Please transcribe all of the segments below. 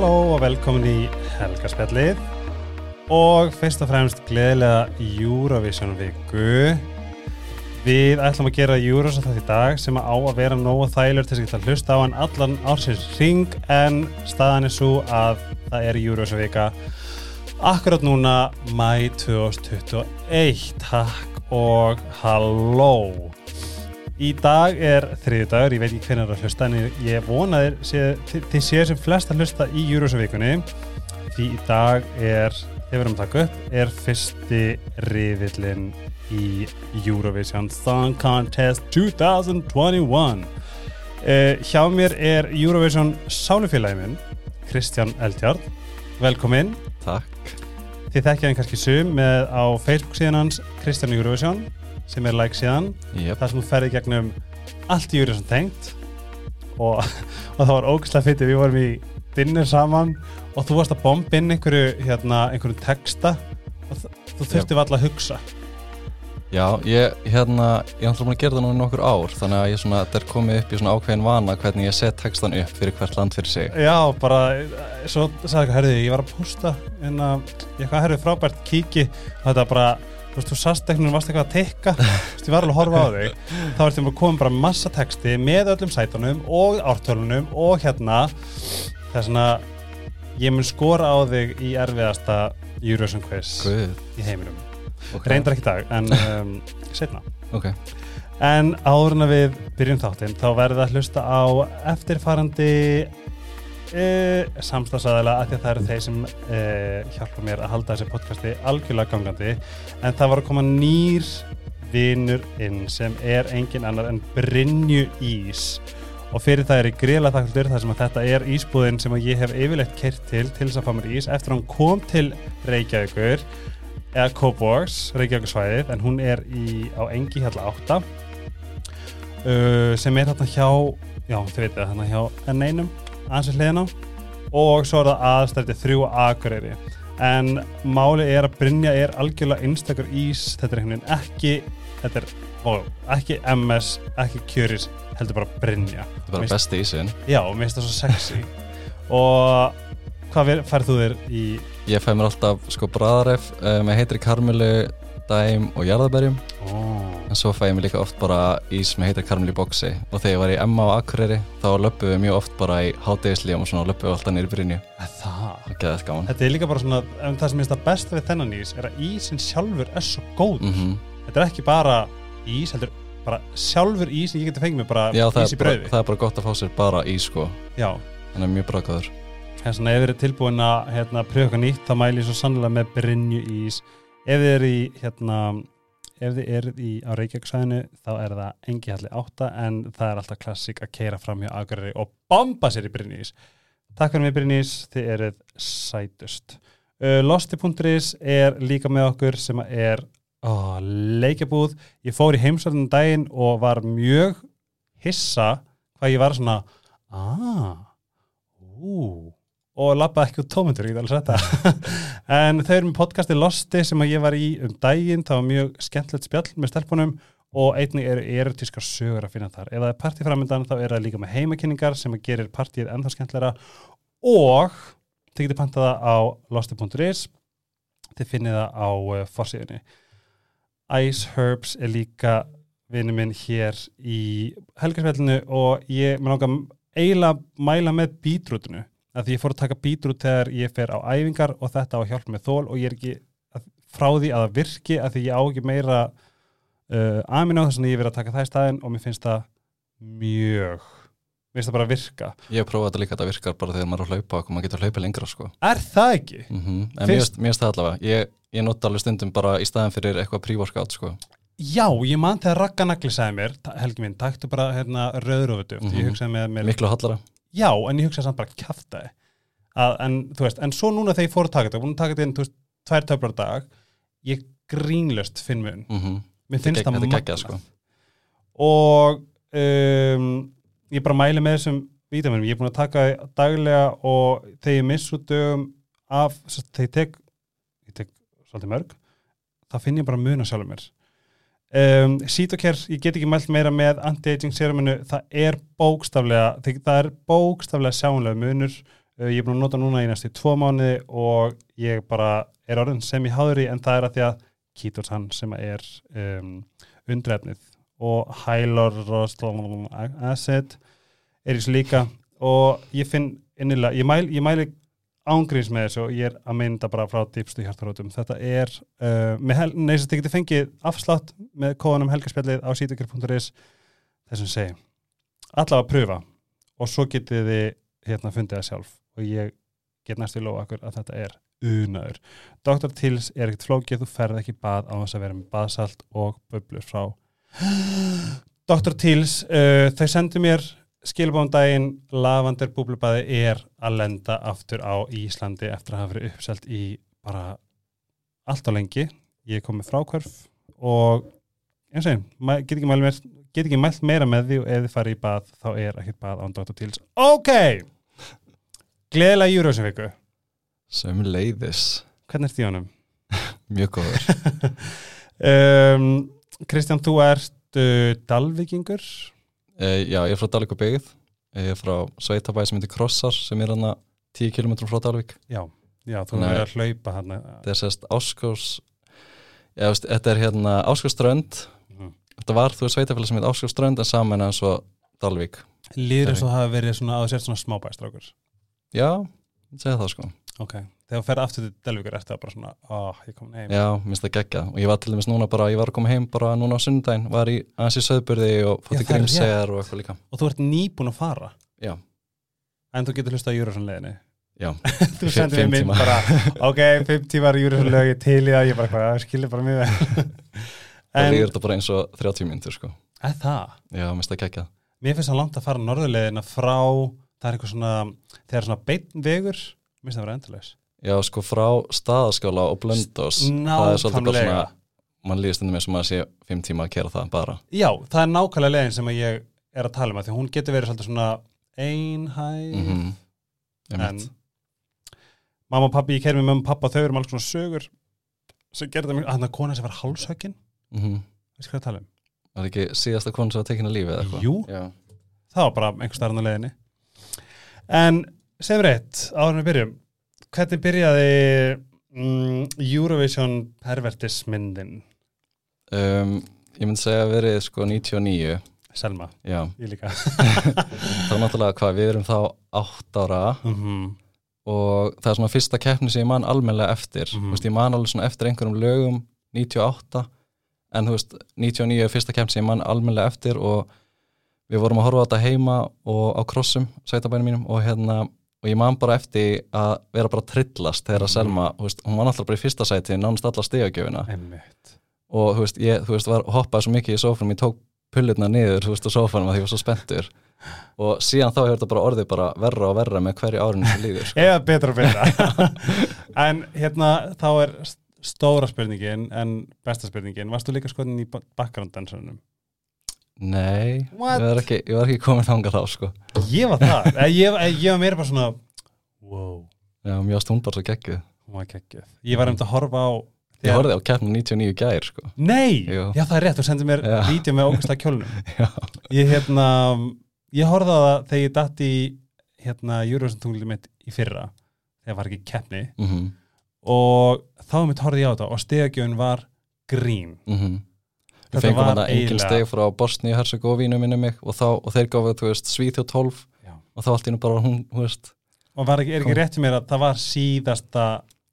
Halló og velkomin í Helgarspjallið og fyrst og fremst gleðilega Eurovision viku. Við ætlum að gera Eurovision þetta í dag sem á að vera nógu þælur til þess að hlusta á hann allan ársins ring en staðan er svo að það er Eurovision vika akkurat núna mæ 2021. Takk og halló. Í dag er þriði dagur, ég veit ekki hvernig það er að hlusta en ég vona þér, þið séu sem flest að hlusta í Júruvísavíkunni því í dag er, þegar við erum að taka upp, er fyrsti riðillin í Eurovision Song Contest 2021. Uh, hjá mér er Eurovision sálufélagin minn, Kristján Eldjárn. Velkomin. Takk. Þið þekkja hann kannski sum með á Facebook síðan hans, Kristján Eurovision sem er like síðan. Yep. þar sem þú ferði gegnum allt í júri sem tengt. Og, og það var ógæslega fytti, við vorum í dinner saman og þú varst að bomba inn einhverju, hérna, einhverju texta. Og þú þurfti yep. alltaf að hugsa. Já, ég, hérna, ég búin að gera það núna nokkur ár þannig að ég svona, þetta er komið upp í svona ákveðin vana hvernig ég set textan upp fyrir hvert land fyrir sig. Já, bara, svo sagði ekki, herriði, ég var að posta en að, ég hvað herriði frábært kíki. Þetta bara þú veist, þú sast eitthvað, varst eitthvað að tekka þú veist, ég var alveg að horfa á þig þá ertum við að koma bara massa texti með öllum sætunum og ártölunum og hérna það er svona ég mun skora á þig í erfiðasta Eurovision quiz Guð. í heiminum okay. reyndar ekki dag, en um, setna okay. en áður en að við byrjum þáttinn, þá verður það að hlusta á eftirfarandi Uh, samstagsæðilega að, að það eru þeir sem uh, hjálpa mér að halda þessi podcasti algjörlega gangandi. En það var að koma nýr vinnur inn sem er engin annar en Brynju Ís. Og fyrir það er ég greiðlega þakklur þar sem að þetta er ísbúðin sem ég hef yfirleitt kert til til þess að fá mér ís eftir að hún kom til Reykjavíkur eða Kópavóks, Reykjavíkursvæðið en hún er í, á engi hérna átta. Uh, sem er hérna hjá já þið veitu hérna hjá N1 aðeins hliðina. Og svo er það aðstætti þrjú aðgureyri en máli er að Brynja er algjörlega einstakar ís. Þetta er einhvern veginn ekki þetta er ó, ekki MS, ekki Kjöris heldur bara Brynja. Þetta er bara besti ísin já, mér finnst það svo sexy. Og hvað færð þú þér í ég fæ mér alltaf sko bræðaref uh, með heitri karmelu, dæm og jarðabærjum oh. en svo fæ ég mér líka oft bara ís með heitri karmelu í bóksi og þegar ég var í Emma á Akureyri þá löpum við mjög oft bara í hátegislíum og svona löpum við alltaf nýri Brynju það? Þetta er líka bara svona það sem finnst það besta við þennan ís er að ísin sjálfur er svo góð mm -hmm. þetta er ekki bara ís heldur bara sjálfur ís sem ég geti fengið með bara Já, ís í bröði það er bara gott að fá sér bara ís sko. Já. þannig að mjög brákaður Ef þið eru tilbúin að hérna, pröfa nýtt þá mæl ég svo sannlega með Brynju ís ef þið eru í hérna, ef þið eru í á Reykjavíksvæðinu þá er það engi halli átta en það er alltaf klassík að keira fram hjá Akureyri og bomba sér í Brynju ís Takk fyrir mig Brynju ís, þið eruð sætust. Uh, Losti.is er líka með okkur sem er oh, leikjabúð. Ég fór í heimsvöldunum daginn og var mjög hissa hvað ég var svona aaa, ah, úúú og lappa ekki út tómundur, ég get alveg þetta en þau eru með podcasti Losti sem ég var í um daginn, það var mjög skemmtilegt spjall með stelpunum og einnig eru erotískar sögur að finna þar. Ef það er partíframöndan þá er það líka með heimakynningar sem gerir partíið ennþá skemmtilegra. Og þið getur pantaða á losti.is þið finnið það á uh, forsíðinni Ice Herbs er líka vinnu minn hér í helgarsveldinu og ég með náttúrulega eiginlega mæla með bítrútinu að því ég fór að taka bítrút þegar ég fer á æfingar og þetta á hjálp með þól og ég er ekki frá því að það virki að því ég á ekki meira uh, amin á þess að ég verið að taka það í staðin og mér finnst það mjög mér finnst það bara að virka Ég hef prófað þetta líka að það virkar bara þegar maður er að hlaupa og maður getur að hlaupa lengra sko. Er það ekki? Mm -hmm. En Fyrst... mér finnst það allavega ég, ég nota alveg stundum bara í staðin fyrir eitthvað prívorkátt sko. Já, ég man þegar Ragga Nagli sagði mér Helgi minn, taktu bara hérna, rauðröfuduft mm -hmm. Miklu hallara Já, en ég hugsaði samt bara kæft það en þú veist, en svo núna þegar ég fór að taka þetta búin að taka þetta inn, þú veist, tvær töflar dag ég grínlöst finn mun. Mm -hmm. mér finnst það magna sko. og um, ég bara mæli með þessum vítaminum, ég er búin að taka daglega og þegar ég miss út dögum af, þegar ég tek ég tek svolítið mörg þá finn ég bara mun að sjálfur mér Um, Sítokær, ég get ekki mælt meira með anti-aging seruminu, það er bókstaflega það er bókstaflega sjáunlega munur. Uh, ég er búin að nota núna í næstu tvo mánuði og ég bara er orðin sem ég háður í en það er að því að kítorsan sem er um, undrefnið og hyaluronic acid er í þessu líka. Og ég finn innilega, ég mæli, ég mæli ángríns með þessu og ég er að mynda bara frá dýpstu hjartarótum. Þetta er uh, hel, neysast þið getið fengið afslátt með kóðanum helgarspjallið á sítukir.is þessum segi. Allavega að pröfa og svo getið þið hérna fundið það sjálf og ég get næstu lofa okkur að þetta er unaður. Dr. Tills er ekkert flókið, þú ferð ekki í bað á þess að vera með baðsalt og böblur frá Dr. Tills, uh, þau sendu mér skilbóndaginn Lavander búblubæði er að lenda aftur á Íslandi eftir að hafa verið uppselt í bara allt á lengi. Ég kom með frákvörf og eins og einn, get ekki mælt meira, mælt meira með því og ef þið farið í bað þá er ekkert bað án Dr. Tills. Ok! Gleðilega Júrósum viku. Sem leiðis. Hvernig ert í honum? Mjög góður. um, Kristján, þú ert uh, dalvikingur? Uh, já, ég er frá Dalvík og byggð. Ég er frá Sveitabæði sem heitir Krossar sem er hann að 10 km frá Dalvík. Já, já, þú er að hlaupa hann. Þetta er sérst Áskós, já, veist, þetta er hérna Áskóströnd. Mhm. Þetta var, þú er Sveitafélag sem heit Áskóströnd en saman eins og Dalvík. Líður eins og það hafi verið svona að þú sért svona smábæstrákur. Já, segja það sko. Ok, þegar þú ferð aftur til Delvíkur ertu það bara svona, ó, ég kom heim. Já, minnst það geggja og ég var til dæmis núna bara, ég var að koma heim bara núna á sunnudaginn, var í aðeins í söðburði og fótti er grímsegar og eitthvað líka. Og þú ert nýbúin að fara, Já, en þú getur hlusta á Júrasson leðinu. já, þú sendir mér tíma. bara, ok, fimm tímar Júrasson lög, ég til í það, ég bara, hvað, skilur bara mjög vel. það líður þetta bara eins og 30 minntur sko. er það? Er eitthvað svona, þegar svona beinn vegur, mér finnst það að vera endurlegs. Já, sko frá staðaskála og blöndós, það er svolítið bara svona, mann líður stundum eins og maður sé 5 tíma að kera það bara. Já, það er nákvæmlega leiðin sem ég er að tala um því hún getur verið svolítið svona einhæð Mm en mamma og pappi, ég kerði með mamma og pappa þau eru með alls svona sögur sem gerði mig, að hann að kona sem var hálshöggin -hmm. veistu hvað ég tala um? Var ekki síðasta konu sem var tekin að lífi eða eitthvað? Jú. Já. Það var bara einhver starfn á leiðinni en segjum reitt, áður við byrjum. Hvernig byrjaði mm, Eurovision pervertismyndin? Um, ég myndi segja að verið sko 99, Selma, já. ég líka. Það er náttúrulega hvað, við erum þá 8 ára mm og það er svona fyrsta keppni sem ég man almennilega eftir. Mhm. þú veist, ég man alveg svona eftir einhverjum lögum 98, en þú veist 99 er fyrsta keppni sem ég man almennilega eftir og við vorum að horfa á þetta heima og á krossum, sveitabænum mínum og hérna, og ég man bara eftir að vera bara trillast þegar að Mhm. Selma, þú veist, hún var náttúrulega bara í fyrsta sæti nánast alla stigagjöfina Einmitt. og þú veist, ég, þú veist, var hoppaði svo mikið í sófanum, ég tók pullurna niður, þú veist, á sófanum að ég var svo spenntur og síðan þá hefur þetta bara orðið bara verra og verra með hverju árinu sem líður sko. eða betra og betra en hérna þá er st- stóra spurningin en besta spurningin, varstu líka skoðin í background dansunum? Nei, ég var, ekki, ég var ekki komin þangað þá sko. Ég var það, ég, ég, ég var meira bara svona wow, Já, mjög bara svo geggjöð ég var um að horfa á Ég horfði á keppni 99 gær sko. Nei, Jú. já það er rétt, þú sendir mér vídeo með ógæslega kjólnum. Já, Ég hérna, ég horfði á það þegar ég datt í hérna tunglið mitt í fyrra þegar var ekki keppni. Mhm, og þá mitt horfði ég á þetta og stegagjöfun var grín. Mhm Við fengum var hana engin steg frá Bosni, Herzegovínu minni mig og, þá, og þeir gáðu, þú veist, Svíþjóð 12 Já. og þá allt í nú bara hún, þú veist og var ekki, er ekki rétt fyrir mér að það var síðasta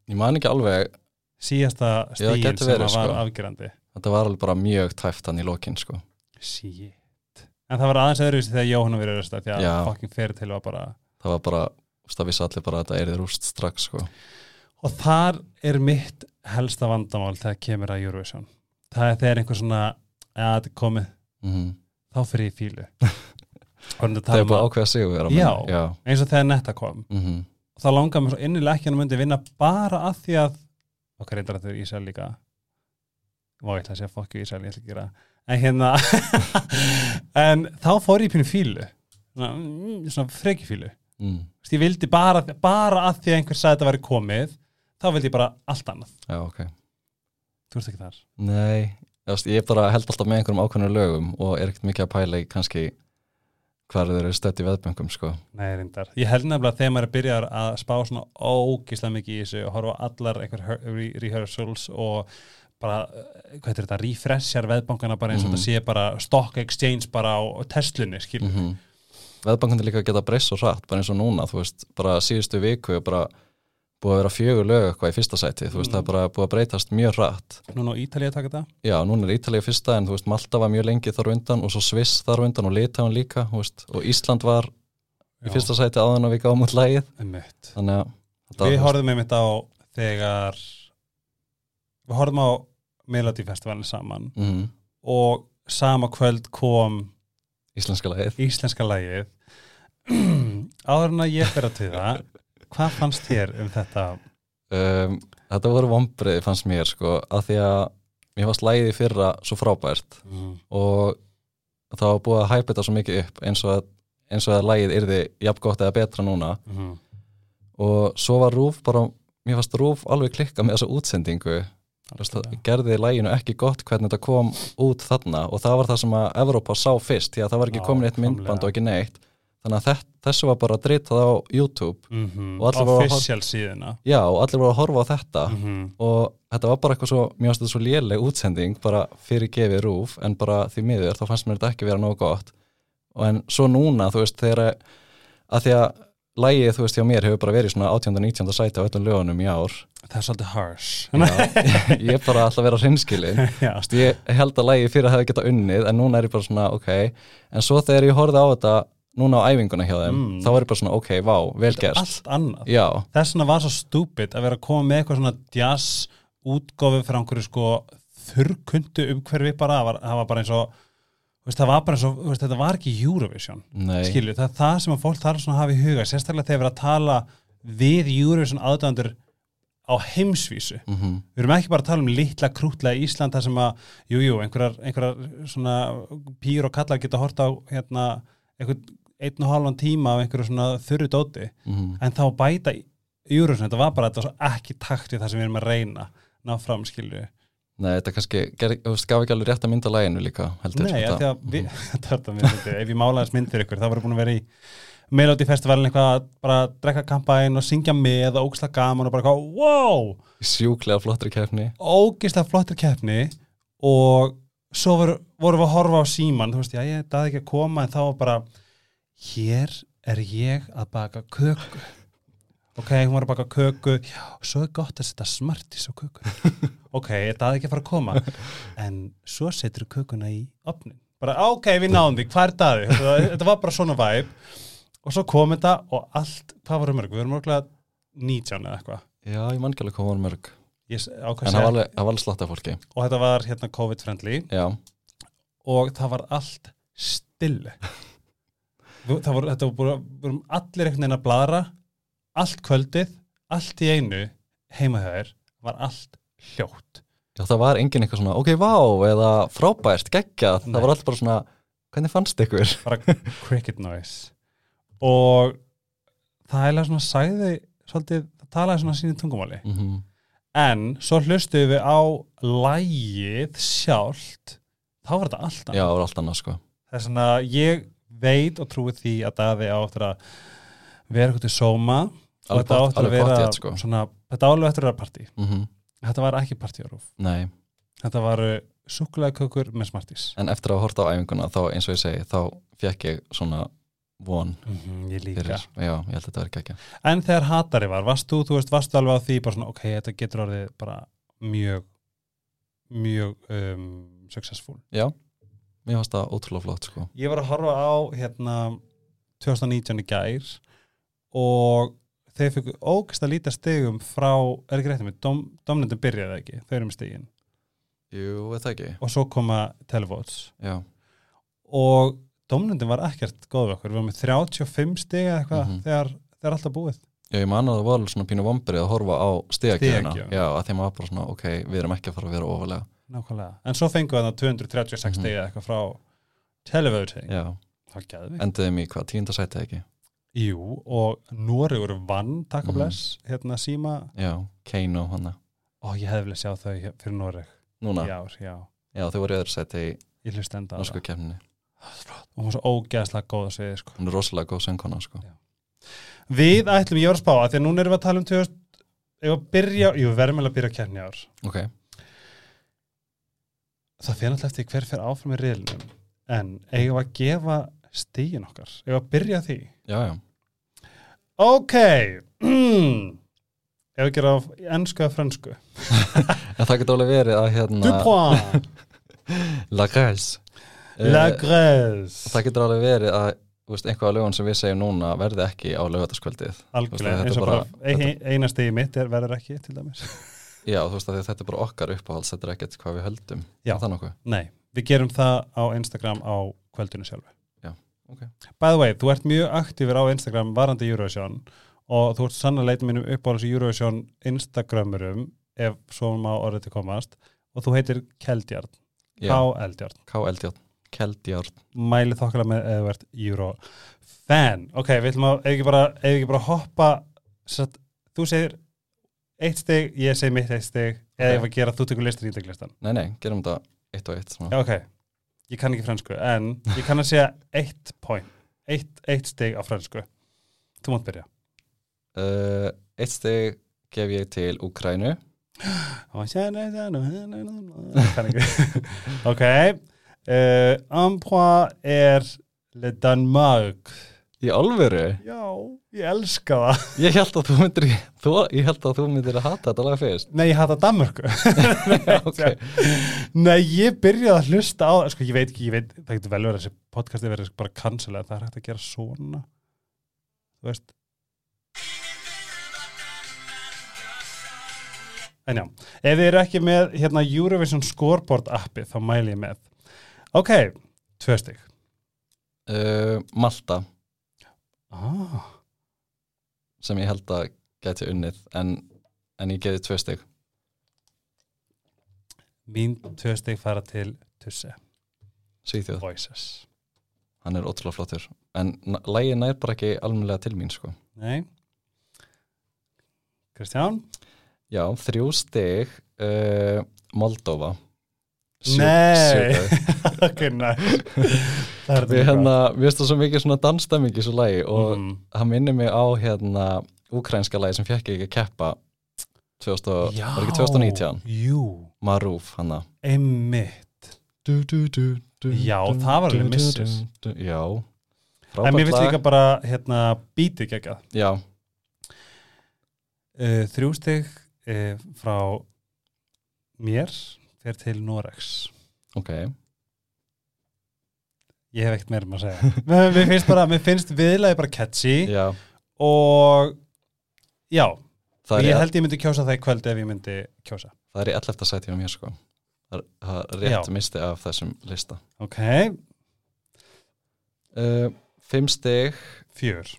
Ég man ekki alveg, síðasta Já, stíl gæti sem verið, að var sko. afgerandi þetta var alveg bara mjög tæft hann í lokin sko. Shit En það var aðeins öðruvísi þegar Jóhanna verið rösta því að Já. fucking fyrir til var bara Það var bara, það vissi allir bara að þetta er þið rúst strax sko. og þar er mitt helsta vandamál þegar kemur að Eurovision það er þegar einhver svona að þetta er komið, mm þá fyrir ég í fílu Það er um bara að ákveða vera Já. já. eins og þegar netta kom. Mm og þá langar mér svo innilega ekki að myndi vinna bara að því að okkar reyndar að þetta er Ísæl líka. Og ég ætla að segja fokki Ísæl, ég ætla ekki að gera en hérna en þá fór ég í pínu fílu svona, mm, svona freki fílu mm. Ég vildi bara, bara að því að einhver sagði þetta væri komið þá vildi ég bara allt annað. Já, ok þú ert ekki þar Nei, ég bara held alltaf með einhverjum ákveðnum lögum og er ekkert mikið að pæla í kannski hvað eru stött í veðböngum sko. Nei, reyndar. Ég held nefnilega þegar maður er byrjar að spá svona ógíslega mikið í þessu og horfa allar einhver rehearsals og bara, eh, hvað er þetta, refreshjar veðbankana bara eins og Mhm. þetta sé bara stock exchange bara á Teslunni, skilur. mm veðbankunni líka geta breyst svo hratt bara eins og núna, þú veist, bara síðustu viku er bara búið að vera fjögur lög eitthvað í fyrsta sæti, þú veist, Mm. það er bara búið að breytast mjög hratt. Núna á Ítalið að taka þetta? Já, núna er Ítalía fyrsta en þú veist, Malta var mjög lengi þar undan og svo Sviss þar undan og Litáin líka veist, og Ísland var í fyrsta sæti áðan að við gáum út lægið þannig að Við horfðum einmitt á þegar við horfðum á Melody Festivalin saman Mhm, og sama kvöld kom íslenska lægið íslenska lagið. Áður en að ég fer að til það hvað fannst þér um þetta? Um, Þetta voru vombriði fannst mér sko, að því að mér fannst lægið í fyrra svo frábært og það var búið að hæpa þetta svo mikið upp eins og að, eins og að lægið yrði jafn gott eða betra núna. Mhm. og svo var Rúf bara, mér fannst Rúf alveg klikka með þessa útsendingu. Þú veist, það gerði læginu ekki gott hvernig þetta kom út þarna og það var það sem að Evrópa sá fyrst því að það var ekki komin eitt myndband og ekki neitt þannig að þess, þessu var bara dritað á YouTube voru að official síðuna já og allir voru að horfa á þetta Mhm. og þetta var bara eitthvað svo, fannst þetta svo léleg útsending bara fyrir gefið rúf en bara því miður þá fannst mér þetta ekki vera nógu gott og en svo núna þú veist þegar að því að lægið þú veist hjá mér hefur bara verið svona 18. og 19. sæti á öllum lögunum í ár það er svolítið harsh Já, ég er bara alltaf að vera veist, ég held að lægið fyrir að hefði geta unnið en núna er ég bara svona ok en svo þegar ég horfði á þetta núna á æfinguna hjá þeim Mm. þá var ég bara svona ok, vá, vel gert. allt annað. Já, þess vegna var svo stúpid að vera að koma með eitthvað svona jazz útgófi fyrir einhverju sko þurrkundu umhverfi bara, það var, það var bara eins og veist, það var bara eins og, veist, þetta var ekki Eurovision nei. skilju, það er það sem að fólk þarf svona að hafa í huga sérstaklega þegar við erum að tala við Eurovision aðdæðandur á heimsvísu. Mm við erum ekki bara að tala um litla krútlega Ísland þar sem að, jú, jú, einhverjar, einhverjar svona pýr og kallar geta hort á hérna, einhvern einn og halvan tíma af einhverju svona þurru dóti mm en þá bæta Eurovision, þetta var bara þetta var svo ekki takt við það sem við erum að reyna ná fram, skilju Nei, þetta kannski, þú veist, gaf ekki alveg rétt að mynda læginu líka, heldur Nei, þetta. að við, þetta er mér myndi, ef ég málaðis mynd fyrir ykkur, þá var búin að vera í Melody Festivalin eitthvað að bara drekka kampæn og syngja með og ógislega gaman og bara eitthvað, wow, Sjúklega flottri kefni. ógislega flottir keppni og svo voru, vorum við að horfa á síman, þú veist, já, ég daði ekki að koma en þá var bara, hér er ég að baka köku. Ok, hún var að baka köku. Já, svo er gott að setja smartis á köku. Ok, ég daði ekki að fara að koma. En svo setur kökuna í opnin, bara ok, við náðum því. Hvað er daði, þetta, þetta var bara svona væp og svo kom þetta og allt hvað voru mörg, við vorum mörglega 19 eða eitthvað. Já, ég man ekki alveg hvað var mörg. Ég s- En það var alveg, var alveg slatt af fólki. og þetta var hérna COVID-friendly. Já, og það var allt stille það voru, þetta voru, voru allir einhvern veginn að bladra allt kvöldið, allt í einu heima þeir, var allt hljótt já, það var engin eitthvað svona, ok, vá, eða frábært, geggjað. Það var alltaf bara svona, hvernig fannst ykkur? bara cricket noise og það er svona sagði svolítið, það talaði svona sínu tungumáli Mm en svo hlustuðum við á lægið sjálft þá var þetta allt annað Já, það var allt annað, sko. Það er svona, ég veit og trúi því að Daði á eftir að vera eitthvað til sóma og þetta á pott- eftir að vera pottþétt, sko. svona, þetta álegu eftir að vera partí. Mm Þetta var ekki partíarúf. Nei, Þetta var súkulega kökur með smartís. en eftir að horta á æfinguna, þá eins og ég segi, þá fekk ég svona von ég líka. fyrir. Já, ég held að þetta var ekki. En þegar hatari var, varst þú, þú veist, varstu alveg á því bara svona, ok, þetta getur orðið bara mjög, mjög um, successful. Já, mér fannst það ótrúlega flott, sko. Ég var að horfa á hérna 2019 í gær og þeir fyrku ógst að líta stegum frá, er ekki rétt með, dom, domnendum byrjaði ekki, þau eru með stegin Jú, það ekki? og svo koma televotes Já, og domnendum var ekkert góð við okkur, við varum með 35 steg eða eitthvað Mhm. þegar það er alltaf búið Já, ég man að það var svona pínu vombrið að horfa á stegakjöfuna. Já, að þeim var bara svona, ok, við erum ekki að fara að vera ofalega. Nákvæmlega, en svo fengum við það 236 Mhm. steg eða eitthvað frá televoting, Já, var enduðum í hvað, tíundasæti ekki? Jú, og Noregur vann, takk og Mhm. bless hérna síma, Já, Keino, hana. og ég hefði vilja sjá þau fyrir Noreg Núna, ár, já, já, þau voru í öðru sæti í norsku kemni. og hún er svo ógeðslega góð að segja sko. hún er rosalega góð söngkona sko. Við ætlum, ég var að spá að því að núna erum við að tala um 2000, ef að byrja, jú, við verðum að byrja að kemni ár ok, það fyrir alltaf eftir hver fyrir áfram í riðlunum en eigum að gefa stígin okkar, eigum að byrja því? Já, já. Ok. Ef við gera á ennsku eða frönsku? En það getur alveg verið að hérna La Grèce. La Eh, Grèce. það getur alveg verið að einhvað af lögun sem við segjum núna verði ekki á lögataskvöldið Algjörlega, eins og bara- ein- eina stigi mitt er verður ekki til dæmis já, þú veist að þetta er bara okkar uppáhalds þetta er ekkert hvað við höldum. Já. Nei, við gerum það á Instagram á kvöldinu sjálfu. Já, ok. By the way, þú ert mjög aktífur á Instagram varandi Eurovision og þú ert sannlega leitin mínum uppáhalds Eurovision Instagramurum ef svo má orðið til komast og þú heitir Keldjarn Já, K-Eldjarn K-Eldjárn Keldjárn mæli þokkala með eða þú ert Euro fan ok, við ætlum að, ef ekki bara, ef ekki bara hoppa satt, þú segir eitt stig, ég segi mitt eitt stig. Eða Ok. ef að gera, þú tekur listur í listan. Nei, nei, gerum þetta eitt og eitt já, ok, ég kann ekki fransku en ég kann að segja eitt point. Eitt, eitt stig á fransku þú mátt byrja. Uh, Eitt steg gef ég til Ég ekki. Ok uh, Ampois er Le Danmark Í alvöru? já, ég elska það. Ég held að þú myndir þú, að þú myndir að hata þetta lag fyrst. Nei, ég hata Danmörku. Ok. Nei, ég byrjaði að hlusta á sko, ég veit ekki, ég veit, það getur vel verið að þessi podcasti verið bara cancelað, það er hægt að gera svona. Þú veist. En já, ef þið eru ekki með hérna Eurovision Scoreboard appi þá mæli ég með. Ok, tvö stig. Uh, Malta ah, sem ég held að geti unnið en, en ég geði tvö steg Mín tvö stig fara til Tusse. Svíþjóð, Voices. Hann er ótrúlega flottur en n- lagið nær bara ekki almennilega til mín sko. Nei. Kristján? Já, þrjú steg uh, Moldova Sjö- Nei. ok, næ Við hérna, við veist það svo mikið svona dansstemming í svo lagi og mm. hann minnir mig á hérna úkrænska lagi sem fekk ekki að keppa 2000, og- var ekki 2019 Jú, Marúf du, du, Já, það var alveg missus. Já. En mér finnst líka bara hérna bítið geggjað. Já, uh, Þrjú stig uh, frá mér fer til Norex. Ok. Ég hef ekkert meira um að segja. Mér mér finnst bara, mér finnst viðlagi bara catchy. Já, og já, ég held ég myndi kjósa það í kvöld ef ég myndi kjósa. Það er í 11. sæti á mér sko. Það er- rétt Já. misti af þessum lista. Ok, uh, Fimm stig. Fjör.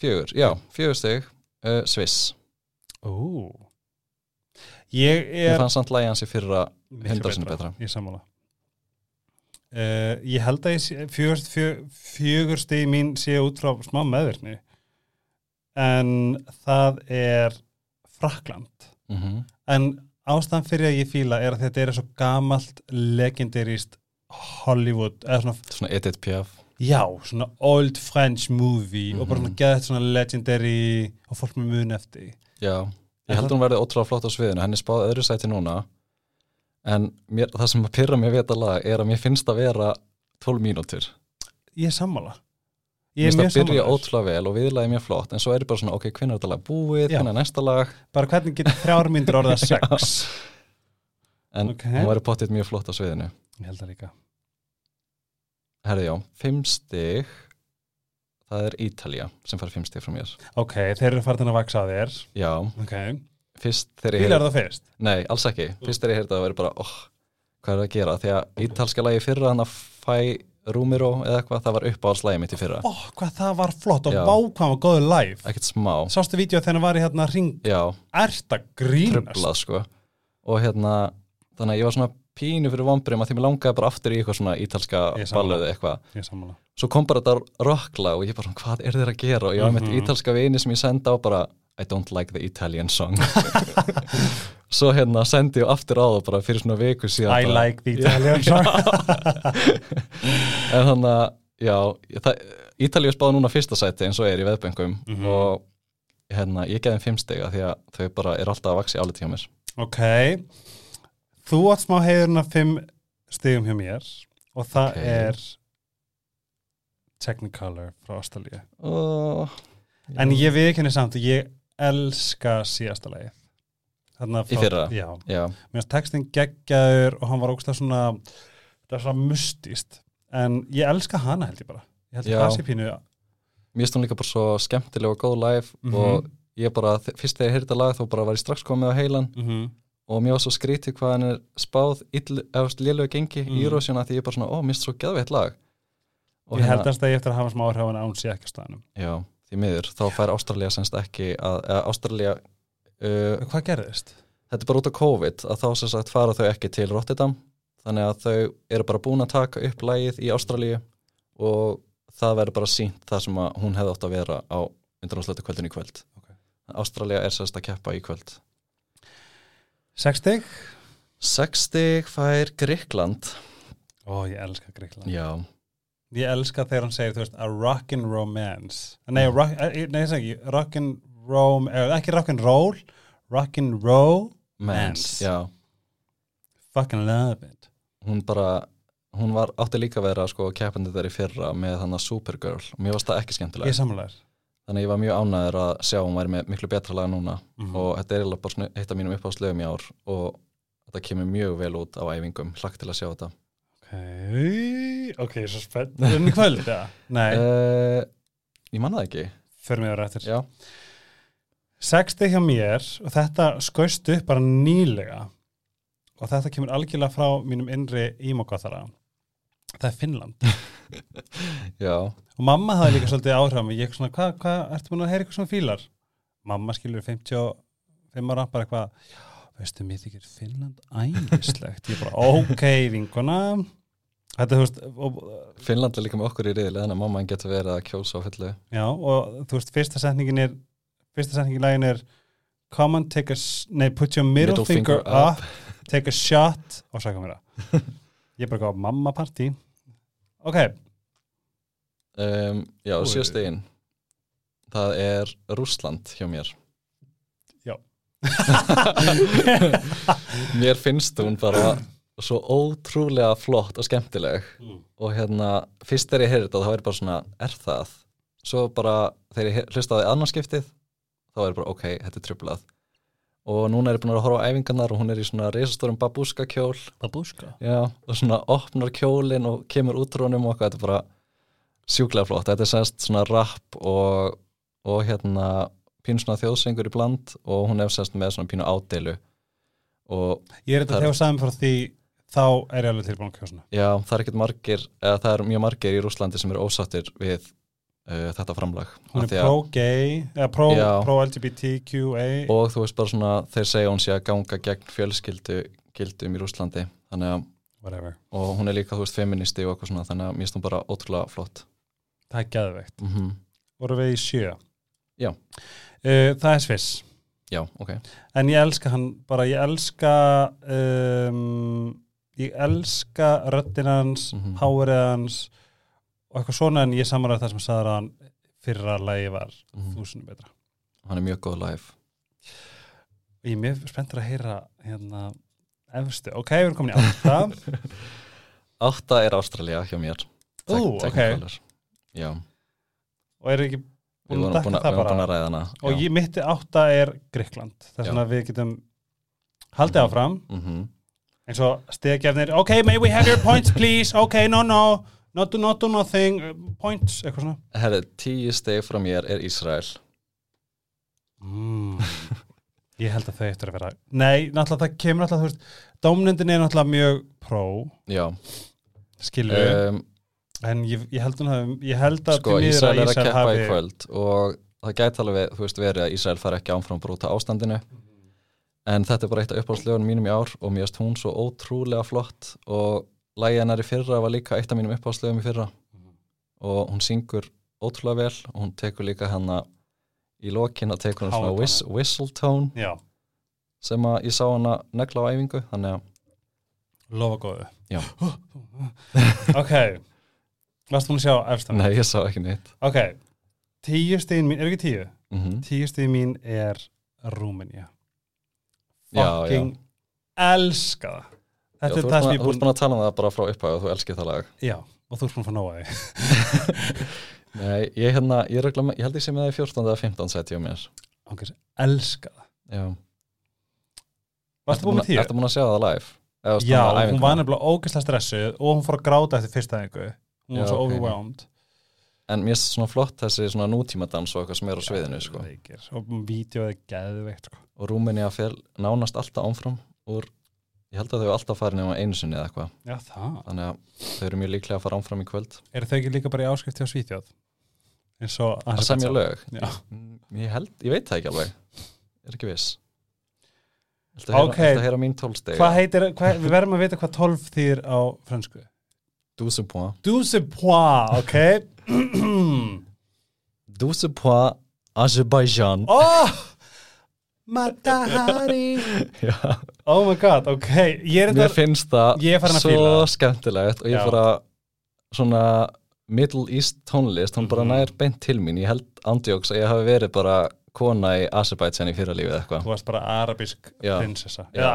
Fjögur, já, fjögur stig. Uh, Sviss. Ú Ég Ég er fann samt lagi hans í fyrra Miklu 100 sinnum betra. Ég sammála uh, Ég held að ég fjögur, fjögur, fjögur stig mín sé út frá smá meðvirkni en það er Frakland mm en ástæðan fyrir að ég fíla er að þetta er svo gamalt legendarist Hollywood svona, Svona Edith Piaf já, svona old French movie og bara Mhm. svona geðið svona legendary og fólk með mun eftir. Já, ég held það- hún verði ótrúlega flott á sviðinu henni spáði öðru sæti núna. En mér, það sem að pyrra mér við þetta lag er að mér finnst að vera 12 mínútur. Ég er sammála. Mér ég finnst að byrja ótrúlega vel og viðlagi mjög flott en svo er ég bara svona, ok, hvernig er þetta lag búið, hvernig er næsta lag? Bara hvernig getur þrjár myndir orðað sex? En Ok. hún verður pottitt mjög flott á sviðinu. Ég held það líka. Herði já, 5 stig það er Ítalía sem 5 stig frá mér. Ok, þeir eru farin að vaksa á þér. Já, ok, fyrst þegar ég heyrði- það fyrst? Nei, alls ekki, fyrst þegar ég heyrði það verið bara oh, hvað er að gera, því að ítalska lagi fyrra hann að fæ Rúmiró eða eitthvað, það var uppáhaldslægi mitt í fyrra. Ó, hvað það var flott og Já. vá hvað var góður live. Ekkert smá, sástu vídeo þegar hann var í hérna ring já, erta grínast? Tröflað sko. Og hérna, þannig að ég var svona pínu fyrir vombriðum að því mér langaði bara aftur í eitthvað svona ítalska balluði eitthvað. Ég sammála svo kom bara þetta rockla og ég bara hvað er þeir að gera? Og ég var með Mhm. ítalska vini sem ég senda á bara I don't like the Italian song. Svo hérna sendi ég aftur á það bara fyrir svona viku síðan I like the Italian song. En þannig að Já, Ítalíu spáði núna fyrsta sæti eins og er í veðbengum Mhm. og hérna, ég geði þeim fimm stiga því að þau bara er alltaf að vaxa í áliti hjá mér. Ok, þú átt smá heiðurinn af fimm stigum hjá mér og það Ok. er Technicolor frá Ástralíu. Og, En ég við ekki henni samt ég elska síðasta lagið. Þarna Í fyrra? Já, Já, mér finnst textin geggjaður og hann var ógstlega svona það er svona mustist en ég elska hana held ég bara. Ég held Já. að það sé pínu mér finnst hún líka bara svo skemmtileg og góð live Mhm. og ég bara, þ- fyrst þegar ég heyrði þetta lag þá bara var ég strax komið á heilan. Mm og mér var svo skrítið hvað hann er spáð lélögu gengi Mm. í Eurovision að því ég bara svona, ó, mér finnst svo geðveitt lag og ég hérna, held að það ég eftir að hafa smá áhrif hana án sé ekki á staðanum já, því miður, þá fær Ástralía semst ekki að, eða Ástralía uh, hvað gerðist? þetta er bara út af COVID að þá sem sagt fara þau ekki til Rotterdam. Þannig að þau eru bara búin að taka upp lægið í Ástralíu og það verður bara sínt það sem að hún hefði átt að vera á undanátslötu kvöldin í kvöld. Ok. Ástralía er sérst að keppa í kvöld. 60? 60 fær Gríkland Ó, ég elska Greikland já, ég elska þegar hann segir, þú veist, a rockin' romance. Nei, rock, eh, nei, ég segi ekki rockin' rom, eh, ekki rockin' roll rockin' Mens. já. Fucking love it. Hún bara, hún var átti líka að vera sko keppandi í fyrra með þannig Supergirl. Og mér varst það ekki ég skemmtilega er samlega þannig að ég var mjög ánæður að sjá hún væri með miklu betra lag núna. Mhm. og þetta er eiginlega bara eitt af mínum uppáðslögum í ár og þetta kemur mjög vel út á æfingum, hlagt til að sjá þetta ok, ok, svo spennt. En í kvöld, ja? nei, uh, ég manna það ekki. Fyrir mig að rættir já, 60 hjá mér og þetta skaust upp bara nýlega. Og þetta kemur algjörlega frá mínum innri ímokkaþara það er Finnland. Já, og mamma hafði líka svolítið áhrif á mig. Ég er svona, hvað, hva, ertu búin að heyra eitthvað svona fílar? Mamma skilur 55 ára bara eitthvað, "Já, veistu mér þykir Finnland æmislegt ég bara, ok, vinkona þetta, veist og, Finnland er líka með okkur í riðli þannig að mamma getur verið að kjósa á fullu. Já, og þú veist, fyrsta setningin er fyrsta setningin í lagin er come on, take a, nei, put your middle, Middle finger, finger up, take a shot og sækja mér það. Ég bara gáð mamma partí ok, um, já, Új. sjöstegin það er Rússland hjá mér. Já. mér finnst hún bara svo ótrúlega flott og skemmtileg. Mm. og hérna, fyrst þegar ég heyrði þetta þá er bara svona, er það? Svo bara, þegar ég hlustaði annarskiptið þá er bara, ok, þetta er tröflað og núna er ég búin að horfa á æfingarnar og hún er í svona reisastórum babúska? Kjól babushka já, og svona opnar kjólin og kemur út úr honum og eitthvað, þetta er bara sjúklega flott, þetta er semst svona rap og, og hérna pínu svona þjóðsengur í bland og hún er semst með svona pínu ádeilu. Og ég er þetta sagði frá því þá er ég alveg tilbúin að kjósna Já, það er ekkert margir, eða það er mjög margir í Rúslandi sem eru ósattir við uh, þetta framlag. hún er pro-gay eða pro, pro-LGBTQA Og þú veist bara svona, þeir segja hún sé að ganga gegn fjölskyldu gildum í Rúslandi. Þannig að, whatever, og hún er líka, þú veist, feministi og eitthvað svona, þannig að mér hún bara ótrúlega flott. það er geðveikt Mm -hmm. voru við í sjö Já. Uh, það er Sviss Já, ok. en ég elska hann bara, ég elska um, ég elska röddinn hans, Mhm. hárið hans og eitthvað svona en ég samanlega það sem að hann fyrra lagi var Mm þúsund betra. Hann er mjög góð live. ég er mjög spenntur að heyra hérna efstu, ok, við erum komin í átta. Átta er Ástralía hjá mér. Ú, Tek- ok. Og eru ekki búin að að, það bara? að og ég mitti átta er Gríkland þess vegna við getum haldið áfram. Mm -hmm. Eins og stegjafnir, ok, may we have your points please, ok, no, no not do, not do nothing, uh, points eitthvað svona Herri, tíu steg frá mér er Ísrael. mm. ég held að þau eftir að vera nei, náttúrulega það kemur náttúrulega, þú veist dómnendin er náttúrulega mjög pro Já. skilu, Um, en ég, ég held hafi ég held að sko, Ísrael er að keppa hafi- í kvöld og það gæti alveg, þú veist, verið að Ísrael fari ekki ánfram brúta ástandinu en þetta er bara eitt af uppáhaldslögunum mínum í ár og mér finnst hún svo ótrúlega flott. Og lægi hennar í fyrra var líka eitt af mínum uppáhaldslögum í fyrra. Og hún syngur ótrúlega vel og hún tekur líka hana í lokin að tekur hún svona whis, whistle tone já, sem að ég sá hana negla á æfingu þannig að lofa góðu. Ok. Varstu búin að sjá efstan? Nei, ég sá ekki neitt. Ok, tíu stíðin mín, er ekki tíu? mm Tíu stíðin mín er Rúmenía. Já, Fucking elska það. Já, Þetta þú er það sem búin ég að- er þú ert búin búin að tala um það bara frá upphæðu og þú elskir það lag. Já, og þú ert búin að fá nóa því. Nei, ég, hérna, ég, regla, ég held ég sem það er 14 eða 15 seti á mér. Ok, elska það. Já. Varstu búin með tíu? Ertu búin að sjá það live? Já, hún var nefnilega ógeðslega stressuð og hún fór að gráta eftir fyrsta einhver Hún var Já, svo ok. overwhelmed En mér er svona flott þessi svona nútímadans og eitthvað sem er á sviðinu sko. Og vídeoð er geðveikt sko. og Rúmenía fer nánast alltaf ámfram úr, ég held að þau alltaf farin nema einu sinni eða eitthvað þannig að þau eru mjög líklega að fara ámfram í kvöld Eru þau ekki líka bara í áskrift hjá Svíþjóð? að semja lög. Mm, ég held, ég veit það ekki alveg ég er ekki viss Þetta Ok. okay. heyra mín tólsteg við verðum að vita hvað 12 þýr á fransku Douze points 12 points, ok Douze points Azerbaijan Oh Matahari Já. Oh my god, ok Mér þetta finnst það að svo skemmtilegt og ég Já. fara svona Middle East tónlist, hún bara Mhm. nær beint til mín, ég held andjóks að ég hafi verið bara kona í Azerbaijan í fyrralífið eitthvað Þú varst bara arabisk Já. prinsessa Já. Eða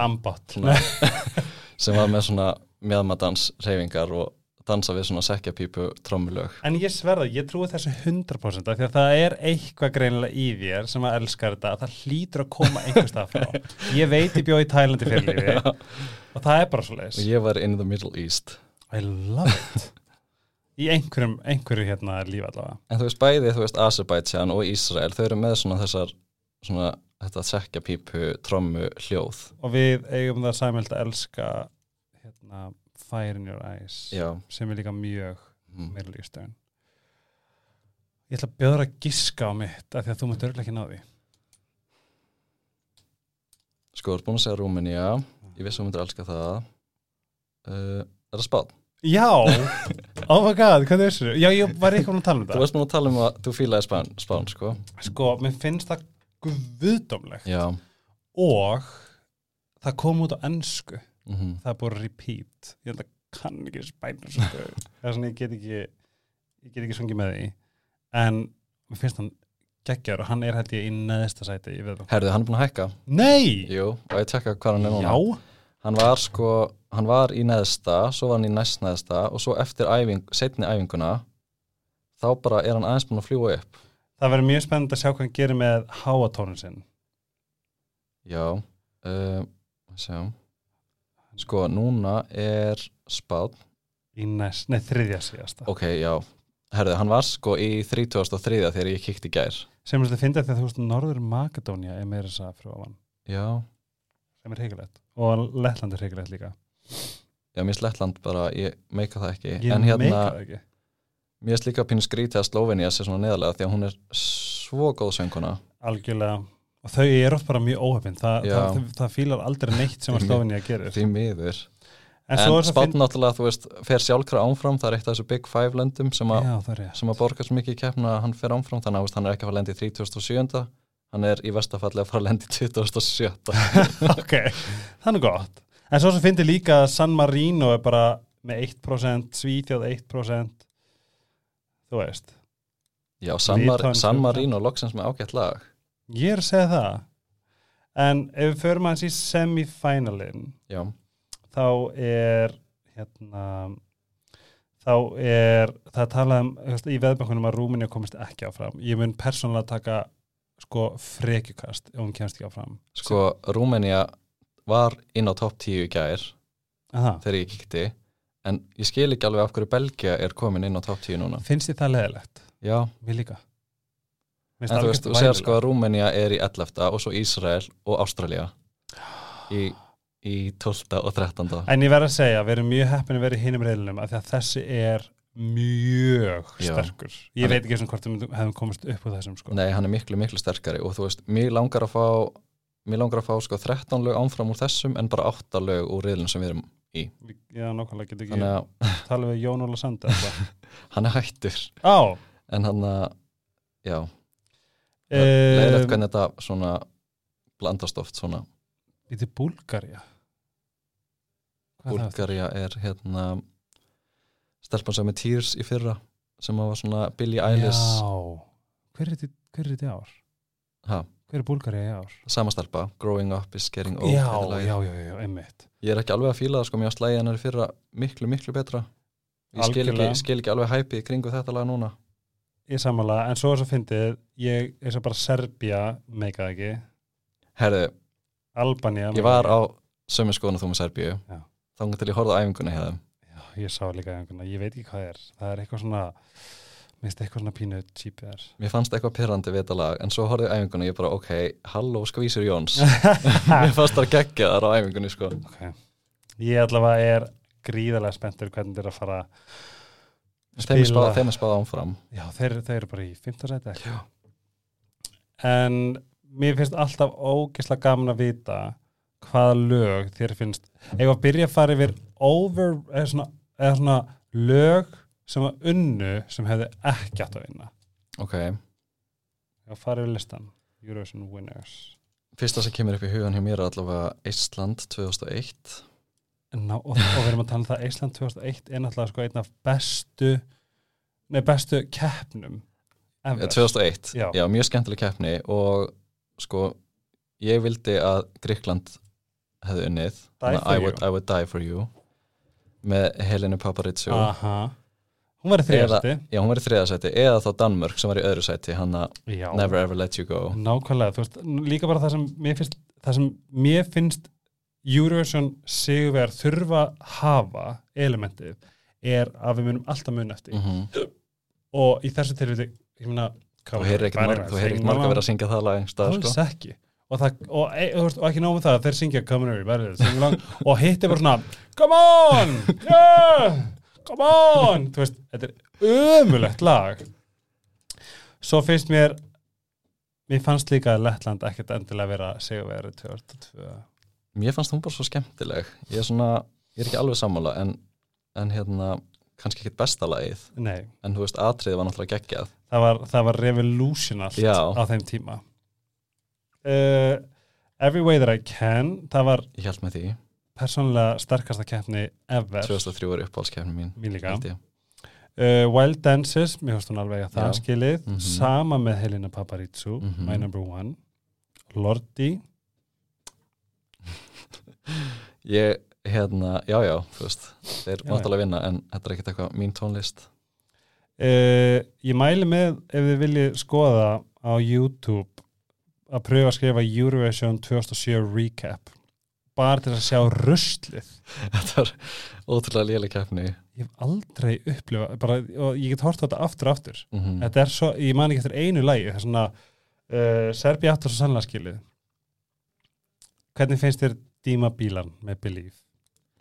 Svona- sem var með svona meðmadans reyfingar og dansa við svona sekkjapípu trommulög En ég sverða, ég trúi þessu 100% af því að það er eitthvað greinilega í þér sem að elskar þetta, að það hlýtur að koma einhvers stað frá. Ég veit ég bjóð í Tælandi fyrir lífi og það er bara svo og leiðis. ég var in the Middle East I love it. Í einhverjum, einhverju hérna líf allavega. en þú veist bæði, þú veist Azerbaijan og Ísrael, þau eru með svona þessar svona þetta sekkjapípu trommu hljóð Og við eigum það sæmild að elska hérna, Fire in your eyes já, sem er líka mjög mm. Middle Eastern. Ég ætla að bjóða að giska á mitt af því að þú mútt örgulega ekki ná því. sko, þú ert búin að segja Rúmenía ég vissi að þú myndir elska það uh, er það spátt? Já, oh my god, hvað er þessu? Já, ég var eitthvað að tala um Þú það. varst búin að tala um að þú fílaði spán, spán sko Sko, mér finnst það guðdómlegt já, og það kom út á ennsku mm það er búið að repeat. Ég held að kann ekki spænur það er svona ég get ekki ég get ekki sungið með því. En mér finnst hann geggjar og hann er ég í neðsta sæti herðu, hann er búin að hækka? Nei! jú, og ég tekka hvað hann er núna. Já, hann var sko, hann var í neðsta svo var hann í næst neðsta og svo eftir æfing, setni æfinguna þá bara er hann aðeins búin að fljúa upp. Það verður mjög spennandi að sjá hvað hann gerir með háatónin sinn. Já uh, sjá sko, núna er spátt í næst, nei þriðja síðasta. Ok, já, herðu, hann var sko í 33. þegar ég kíkti í gær. Sem er þetta finna því að þú veist Norður Makedónia er meira þess að frá hann já, sem er hreikilegt og Lettland er hreikilegt líka. Já, mér Slettland bara, ég meika það ekki. Ég en hérna, meika það ekki. Mér er líka pínu skrítið að Slovenia sé svona neðalega því að hún er svo góð sönguna algjörlega og þau eru oft bara mjög óhefinn Þa, það, það, fílar aldrei neitt sem að Því Slovenía gerir því miður. En, en, spátt náttúrulega, þú veist, fer sjálfkra ánfram það er eitt af þessu Big Five löndum sem, a, já, sem að borga svo mikið í keppna að hann fer ánfram, þannig að hann er ekki að fara að lendi í 37. hann er í vestafalli að fara að lendi í 27. ok, er gott. En svo sem finnir líka að San Marino er bara með 1% Svíþjóð 1% þú veist. Já, San, Mar San. Marino loksins með ágætt lag ég er að segja það. En ef við förum aðeins í semifinalin Já, þá er hérna þá er það talað um í veðbankunum að Rúminja komist ekki áfram. Ég mun persónulega taka sko frekjukast ef hún kemst ekki áfram. Sko, Rúmenía var inn á topp 10 í Aha. þegar ég kíkti en ég skil ekki alveg af hverju Belgia er komin inn á topp 10 núna. Finnst þið það leðilegt? Já, Mér líka en þú veist, þú væmilegt. sko að Rúmenía er í 11. og svo Ísrael og Ástralja í, í 12. og 13. En ég verð að segja, við erum mjög heppin að vera í hinum reyðlunum af því að þessi er mjög sterkur Ég Hann- veit ekki eins og hvort við hefum komist upp úr þessum sko. Nei, hann er miklu, miklu sterkari og þú veist, mér langar að fá mér langar að fá sko 13 lög ánfram úr þessum en bara 8 lög úr riðlun sem við erum í Já, nákvæmlega get ekki þannig að tala við Jón Óla Sanda hann er hættur Á, en hann að, já Eh, leiðilegt hvernig þetta svona blandast oft svona. Þetta er Búlgarja Hvað er hérna stelpan sem er Tears í fyrra sem var svona Billie Eilish. Já, hver er þetta í ár? ha, Hver er Búlgari í ár? sama stelpa, Growing Up is Getting Old já, já, já, já, einmitt. Ég er ekki alveg að fíla það sko, mér að slæði hennar í fyrra miklu, miklu betra. Ég skil ekki, skil ekki alveg hæpið í kringu þetta lag núna Ég samanlega, en svo er svo fyndið ég er svo bara Serbía meikað ekki, herðu, Albanía ég var á sömu skoðun og þú með Serbíu. Já. þá til ég horfði á æfinguna þeim. Já, ég sá líka einhverna, ég veit ekki hvað það er. Það er eitthvað svona minnst eitthvað svona pínu cheap þar mér fannst eitthvað pyrrandi við þetta lag en svo horfði ég á æfinguna og ég bara, ok, halló skvísur Jóns. Mér fannst það geggja þar á æfingunni sko. Okay. Ég allavega er gríðarlega spenntur hvernig þeir eru að fara þeim er spáð, ámfram Já, þeir, þeir eru bara í 15 sæti. En mér finnst alltaf ógeðslega gaman að vita hvaða lög þér finnst. Ef að byrja að fara yfir over eða svona, eða svona lög sem að unnu sem hefði ekki átt að vinna? Ok, að fara yfir listan Eurovision Winners. Fyrsta sem kemur upp í hugan hjá mér er allavega Ísland 2001 Ná, og, og við erum að tala um það að Ísland 2001 er náttúrulega sko einn af bestu nei bestu keppnum ever. 2001, Já. já. mjög skemmtileg keppni og sko ég vildi að Gríkland hefði unnið I would. I would die for you með Helenu Paparizou Aha. hún var í þriðasti já, hún var í þriðasæti eða þá Danmörk sem var í öðru sæti hann að. Never Ever Let You Go Nákvæmlega, þú veist, líka bara það sem mér finnst, það sem mér finnst Eurovision sigurverð þurfa hafa elementið er að við munum alltaf mun eftir. Mm og í þessu tilviti, ég meina þú heyrir ekkert marg, að vera að syngja það lag alls sko. ekki. Og, það, og, e, þú veist, og ekki náum það að þeir syngja Come on, verður, sing og hitt er bara svona Come on, yeah! Come on, þú veist, þetta er ömulegt lag. Svo finnst mér mér fannst líka að Lettland ekkert endilega vera sigurverið 2002 mér fannst hún bara svo skemmtileg. Ég er svona, ég er ekki alveg sammála en, en hérna, kannski ekkert besta lagið. Nei, en þú veist, atriði var náttúrulega geggjað. Það var, það var revolutionalt Já. á þeim tíma. Uh, Every Way That I Can það var ég held með því, persónulega sterkasta keppni ever. 2003 var uppáhaldskefni mín mín líka. held ég. uh, Wild Dances, mér finnst hún alveg að það Já. skilið, Mhm. sama með Helena Paparizou, Mhm. my number one. Lordi ég, hérna, já já þú veist, þeir Já, mátt alveg vinna en þetta er ekkert eitthvað mín tónlist. Uh, ég mæli með ef þið viljið skoða á YouTube að pröfa að skrifa Eurovision 2007 recap. Bara til að sjá ruslið. Þetta er ótrúlega léleg keppni. Ég hef aldrei upplifa bara, og ég get hort á þetta aftur og aftur. Mm þetta er svo, ég man ekki eftir einu lægi það er svona uh, Serbi aftur svo sannlega skilið. Hvernig finnst þér Díma Bílan með Believe.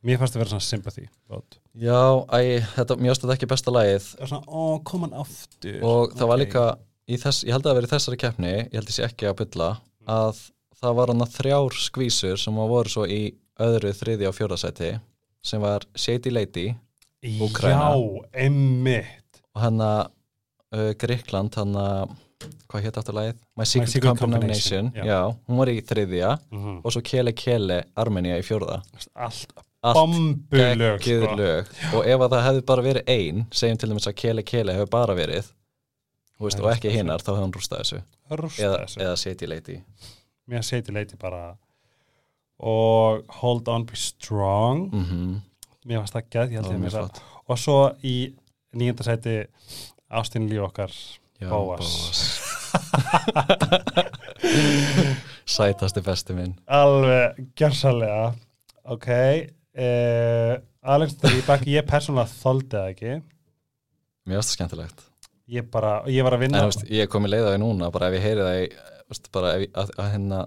Mér fannst það vera svona sympathy vote. já, æ, þetta, mér ástu þetta ekki besta lagið. Það var svona, ó, kom hann aftur. Og það var líka þess, ég held að það verið þessari keppni ég held sé ekki að bylla að það var hann að þrjár skvísur sem að voru svo í öðru, þriði og fjórðasæti sem var Shady Lady Úkraína. já, emmitt og hann að uh, Gríkland hann að hvað hétt aftur lagið? My Secret, Secret Combination, Combination, já. já. hún var í þriðja mm og svo Kele Kele Armenia í fjórða. Allt allt geggjuð sko. lög. Og ef að það hefði bara verið ein segjum til dæmis að Kele Kele hefur bara verið veist, og ekki hinnar þá hefði hann rústað þessu. Rústa eða, eða Shady Lady. Mér seti leiti bara og Hold On Be Strong. Mm mér fannst það gæð, ég held ég flott. Og svo í nýjönda sæti Ástin líf okkar Já, Bóas. Sætasti besti minn. Alveg gjörsalega ok uh, Alex Rybak, ég persónulega þoldi það ekki. Mér finnst það skemmtilegt. Ég bara, ég var að en vinna þú veist, ég er komið leið á því núna bara ef ég heyri það í, veist, bara ef, að, að hérna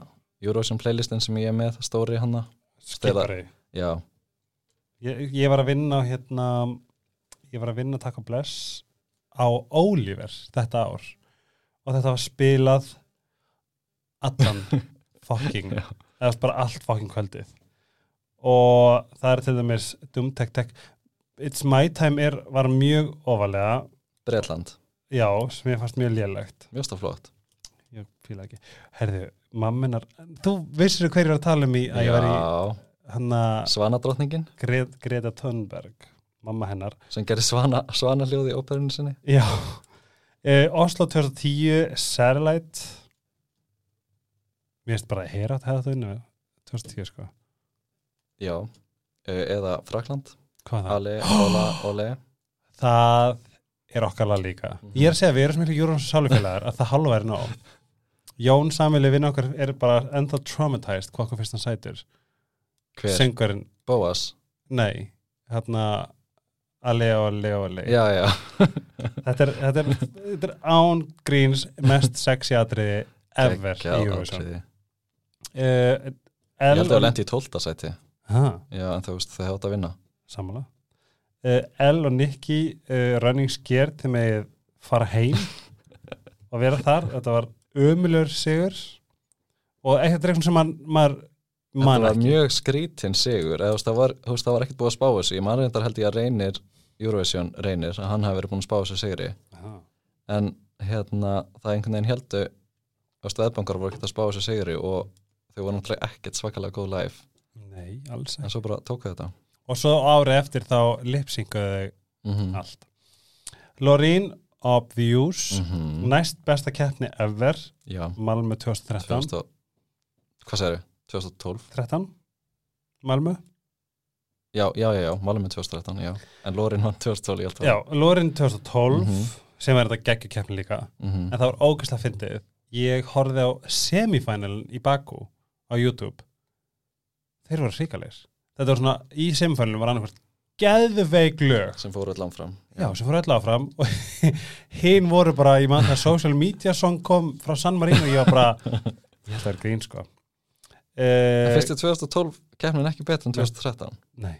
Eurovision playlistin sem ég er með stóri hann skipari. Já, ég, ég var að vinna hérna ég var að vinna takk og bless á Oliver þetta ár og þetta var spilað allan fucking Já. eða bara allt fucking kvöldið. Og það er til dæmis Tech It's My Time er, var mjög ofalega. Breitland, já, sem ég fannst mjög lélegt. Mjög stað flott. Ég fíla ekki. Herðu, mamminar, þú vissir hverju er að tala um í að ég var í já, Svanadrottningin? Gre Greta Thunberg mamma hennar. Sem gerir svana, svana hljóði í óperinu sinni? Já uh, Oslo 2010 Satellite. Mér finnst bara að heyra að hefða þau unni 2010 sko. Já, Eh, eða Frakland Hvað það? Ale, Ola, Ole. Það er okkar lag líka. Mhm. Ég er að segja, við erum svo miklu júrum sálufélagar að það halva er nóg. Jón Samili vinn okkar er bara ennþá traumatized hvað okkur fyrst hann sætur. Hver, Söngurinn, Bóas? Nei. Hérna Leo já, já, þetta, er, þetta, er, þetta er án gríns mest sexy atriði ever í Eurovision. uh, ég held að það lendi í tólta sæti. Ha, já, en þú veist, það hefði átt að vinna. Sammála. Uh, El og Nicky uh, running scared til með fara heim og vera þar. Þetta var ömulur sigur. Og eitthvað dreifn sem man, maður þetta man var ekki. mjög skrítinn sigur. Það var, var ekkert búið að spá þessu. Ég man reyndar held ég að reynir Eurovision reynir, að hann hafi verið búin að spá þessu sigri. Aha. en hérna, það einhvern veginn heldu að veðbankar voru ekkert að spá þessu sigri og þau voru náttúrulega ekkert svakalega góð live. Nei, alls en svo bara tóku þetta. Og svo árið eftir þá lipsynguðu mm -hmm. allt. Lorín Obvious -hmm. næst besta keppni ever já, Malmö 2013 2000, hvað segir 2012 13 Malmö já, já, já, já, með 2013 já. en Lorin vann 2012 ég held að Já, Lorín 2012 Mhm. sem er þetta geggjukeppni líka. Mm en það var ógæslega fyndið. Ég horfði á semifinalin í Baku á YouTube. Þeir voru ríkalegir þetta var svona, í semifinalin var annarkvært geðveik lög. Sem fóru allan fram já, sem fóru öll áfram. Og hinn voru bara, ég mann það social media song kom frá San Marino og ég var bara ég held að það er grín sko Uh, finnst þið 2012 keppnin ekki betur en 2013? nei.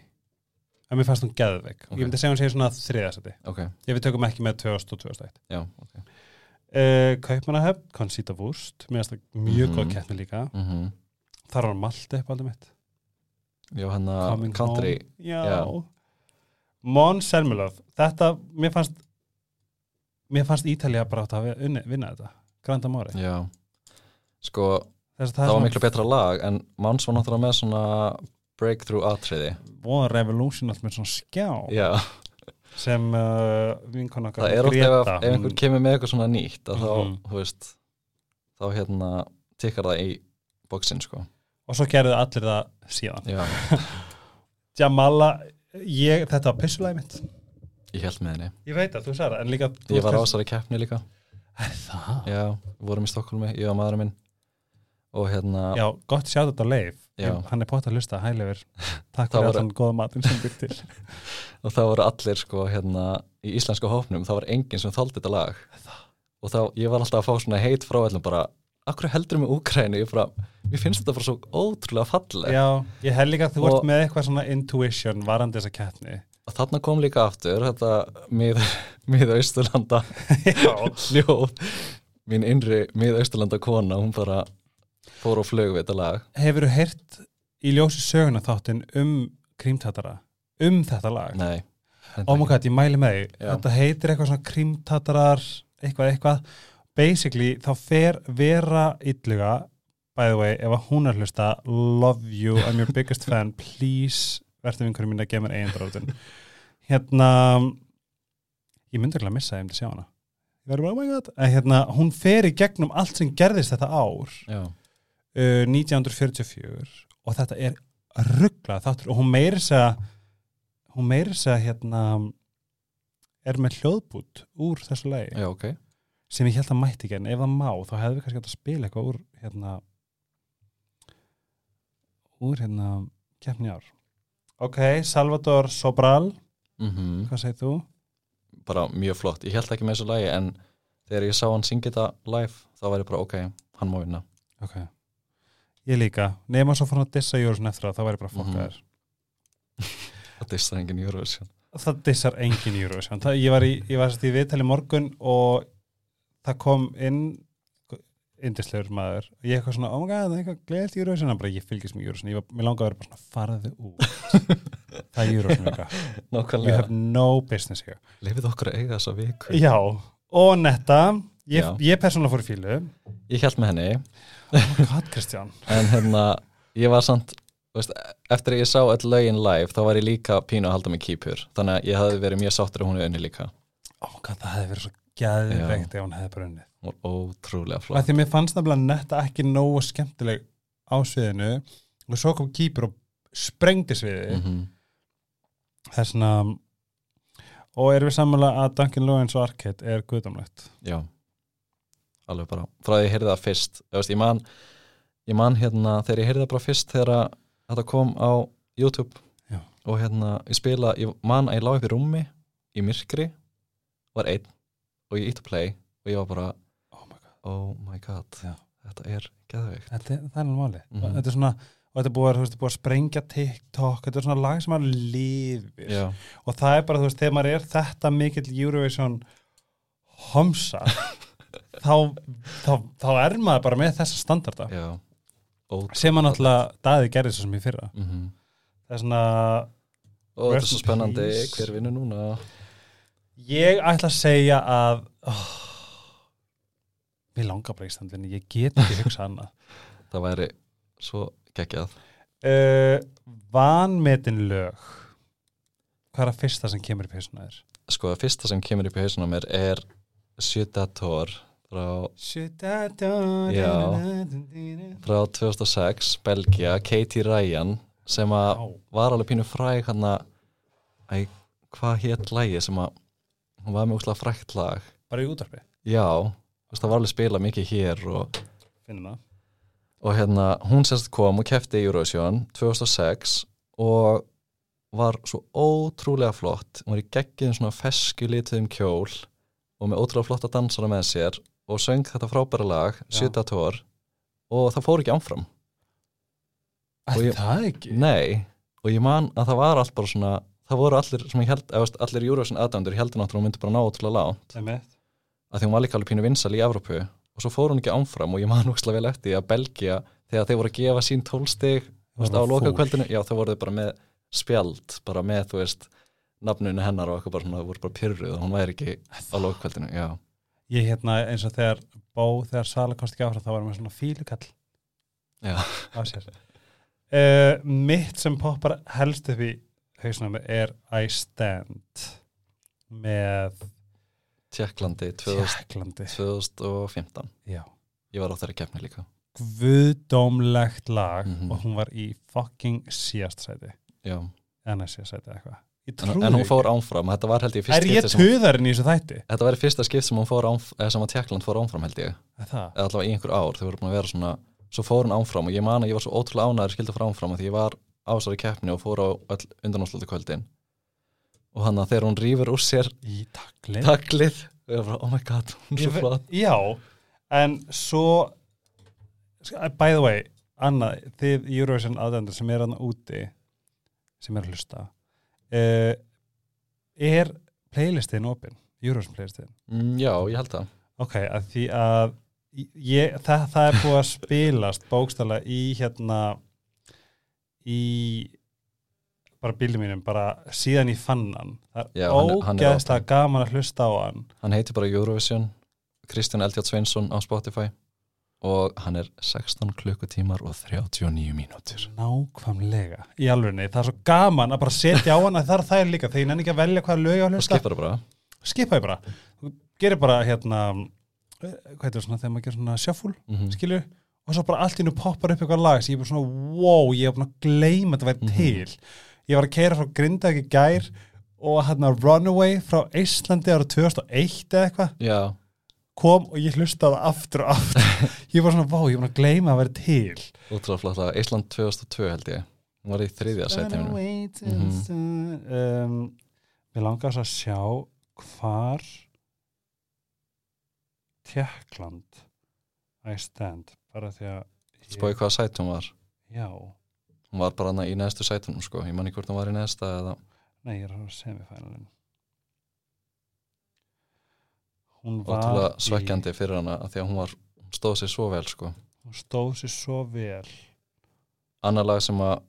En mér fannst hún geðveik. Ok. ég myndi segja hún segja svona þriðasæti Ok, ég við tökum ekki með 2000 og 2001 já, ok. Uh, Kaupmannahöfn, Concita Wurst. Mér finnst það mjög Mhm. góð keppni líka. Mm þar var Malte upp aldrei mitt. Já, hann að Coming country. Home. já, Já. Mon Selmilov þetta, mér fannst mér fannst Ítalía bara átt að vinna, vinna þetta. Granda Mori Já, sko, Þess, það var miklu betra lag en Mans var náttúrulega með svona breakthrough atriði. Voða revolution allt með svona skjá. Já, sem uh, vinkona okkar það er ofta ef, ef einhver kemur með eitthvað svona nýtt að Mhm. þá, þú veist þá hérna tikkar það í bóksinn, sko. Og svo gerðu allir það síðan. Já, Jamala, ég, þetta var pissulæði mitt. Ég held með henni. Ég veit að þú sagði það, líka þú Ég var á veist- þessari keppni líka. Er það? Já, við vorum í Stokkólmi, ég og maðurinn minn og hérna Já, gott sjá þetta leif. Hann er pott að hlusta, hælegur takk Það fyrir allan góða matinn sem byr til. Og það voru allir sko hérna í íslenska hópnum, það var enginn sem þáldi þetta lag. Og þá, ég var alltaf að fá svona heit frá öllum bara, akkur heldur með Úkrænu, ég bara, mér finnst þetta bara svo ótrúlega falleg Já, ég held líka að þú Og- ert með eitthvað svona intuition varandi þessa keppni. Og þarna kom líka aftur þetta mið, miðausturlanda ljóð mín innri miðausturlanda kona, hún bara fór og flög við þetta lag hefur þú heyrt í ljósi söguna þáttin um krímtatara um þetta lag? nei, Oh my god, ég mæli með. Já. Þetta heitir eitthvað svona krímtatarar, eitthvað, eitthvað. Basically, þá fer vera illuga, by the way, ef að hún er hlusta, love you, I'm your biggest fan, please, verður vinkurinn mín að gefa mér eigin drótin. Hérna, ég myndi ekki að missa það, ég myndi sjá hana. Bara, oh hérna, hún fer í gegnum allt sem gerðist þetta ár, já, uh, 1944, og þetta er rugglað þáttur, og hún meiri segja, hún meiri segja hérna er með hljóðbút úr þessu lagi. Já, ok. Sem ég held að mætti ekki en ef það má þá hefðu við kannski hægt að spila eitthvað úr hérna úr hérna keppni ár. Ok, Salvador Sobral. Mm hvað segir þú? bara mjög flott, ég held ekki með þessu lagi en þegar ég sá hann syngja þetta live þá var ég bara, ok, hann má vinna. Ok, ég líka. Nema svo fann að dissa Jórusson eftir það þá væri bara Mhm. fokkaður það dissar enginn í Eurovision. Það dissar engin ég var í, ég var sérst í viðtali í morgun og það kom inn indislegur maður. Og ég eitthvað svona, oh my god, það er eitthvað gleðilt Jórusson en bara ég fylgist með Jórusson, ég, var- mér langaði að vera bara svona farðu út. Það er Jórusson vika you have no business here. Leifið okkur að eiga þessa viku. Já, og netta ég, ég persónulega fór í fílu ég held með henni, oh my god, Kristján. En hérna ég var samt, veist, eftir að ég sá öll lögin live þá var ég líka pínu að halda mig kýpur þannig að ég hafði verið mjög sáttur að hún er unni líka. Ó, hvað, það hefði verið svo gæðveikt ef hún hefði bara hún var ótrúlega flott. Því að mér fannst nefnilega netta ekki nógu skemmtileg á sviðinu. Og svo kom kýpur og sprengdi sviði mm þessna og erum við samanlega að Duncan Lawrence og Arcade er guðdamlegt já, alveg bara frá því ég heyrði það fyrst ég, veist, ég, man, ég man hérna þegar ég heyrði það bara fyrst þegar þetta kom á YouTube Já. og hérna ég spila, ég man að ég lág upp í rúmi í myrkri, var einn og ég ítt að play og ég var bara oh my God. oh my god, þetta er geðveikt þetta það er alveg máli Mhm. þetta er svona, og þetta er búið, veist, búið að sprengja TikTok, þetta er svona lag sem að lifir já, og það er bara, þú veist, þegar maður er þetta mikill Eurovision homsa þá, þá, þá er maður bara með þessa standarda. Já sem að náttúrulega daði gerði svo sem ég fyrra. Mm það er svona, og þetta er svo spennandi. peace. hver vinnur núna? Ég ætla að segja að oh, mér langar bara Íslandin ég get ekki hugsað annað. Það væri svo geggjað. Uh, vanmetin lög. Hvað er að fyrsta sem kemur í peysuna þér? sko, það fyrsta sem kemur upp í hausinu á mér er Sjödator frá, Já. frá 2006 Belgia, Katie Ryan sem að var alveg pínu fræg hann að æ, hvað hétt lægi sem að hún var með úslega frægt lag. Bara í útvarpi, já, það var alveg spilað mikið hér og, og hérna, hún sérst kom og kefti í Eurovision 2006 og var svo ótrúlega flott. Hún var í geggjum svona fesku lituðum kjól og með ótrúlega flotta dansara með sér og söng þetta frábæra lag Já. Sjödator og það fór ekki áfram Og Er ég- það ekki? Nei, og ég man að það var allt bara svona það voru allir sem ég held, eða, allir Eurovision aðdæmdur heldur náttúrulega hún myndi bara ná ótrúlega Einmitt. að því hún var líka alveg pínu vinsal í Evrópu og svo fór hún ekki ámfram og ég man úkslega vel eftir að Belgia, þegar þeir voru að gefa sín tólstig Var á það loka fúl? kvöldinu, já þá voru bara með spjald, bara með þú veist nafninu hennar og eitthvað bara svona, það voru bara pyrruð og hún væri ekki á loka kvöldinu já, Ég hérna eins og þegar Bó, þegar Sala komst ekki áfram þá var með svona fílukall já, á sér. Uh, Mitt sem poppar helst upp í hausnum er I Stand með Tjekklandi 2000, Tjekklandi 2015 Já. Ég var á þeirri keppni líka. Guðdómlegt lag Mhm. og hún var í fucking síast sæti. Já. en að síast sæti eitthvað en, hún fór ámfram, þetta var held ég fyrst ég sem, í þætti? þetta var í fyrsta skipt sem hún fór eða sem að Tjekkland fór ámfram held ég. Eða allavega í einhver ár, þau voru búin að vera svona svo fór hún ámfram og ég man að ég var svo ótrúlega ánæður skildi fór ámfram að því ég var á þessari keppni og fór á öll undanáttlöldu kvöldin og hann að þegar hún rýfur úr sér Í taklið taklið og ég var bara, oh my god, hún er svo flott. Já, en svo by the way annað, þið Eurovision aðendur sem er hann úti sem er að hlusta uh, er playlistin opinn, Eurovision playlistin mm, já, ég held það. Ok, að því að ég, það, það er búið að spilast bókstala í hérna í bara bílum mínum, bara síðan ég fann hann. Það er ógeðslega gaman að hlusta á hann. Hann heitir bara Eurovision Kristján Eldjátt Sveinsson á Spotify og hann er 16 klukkutímar og 39 mínútur. Nákvæmlega, í alvegni, það er svo gaman að bara setja á hana, það er það líka þegar ég nenni ekki að velja hvaða lög ég á að og hlusta. Skipar það bara. Skipa ég bara, gerir bara hérna, eh, hvað heitir það svona þegar maður gerir svona shuffle, mm skilju og svo bara allt nú poppar upp eitthvað lag sem ég er bara svona, wow, ég er búin að gleyma þetta væri Mhm. til, ég var að keira frá Grindavík gær og hérna Runaway frá Íslandi ára 2001 eða eitthvað, kom og ég hlustaði aftur og aftur, ég var svona, wow, ég búin að gleyma að vera til. Að Ísland 2002 held ég. Hún var í þriðja to the sun. um, Mér langar svo að sjá hvar Tjekkland I stand bara því að ég- spói hvaða sæt hún var? Já, hún var bara í neðstu sætunum sko. Ég man ekki hvort hún var í neðsta eða nei, ég er að semifænalinn Hún var ótrúlega í- svekkjandi fyrir hana því að hún var stóð sér svo vel sko. Hún stóð sér svo vel. Annar lag sem að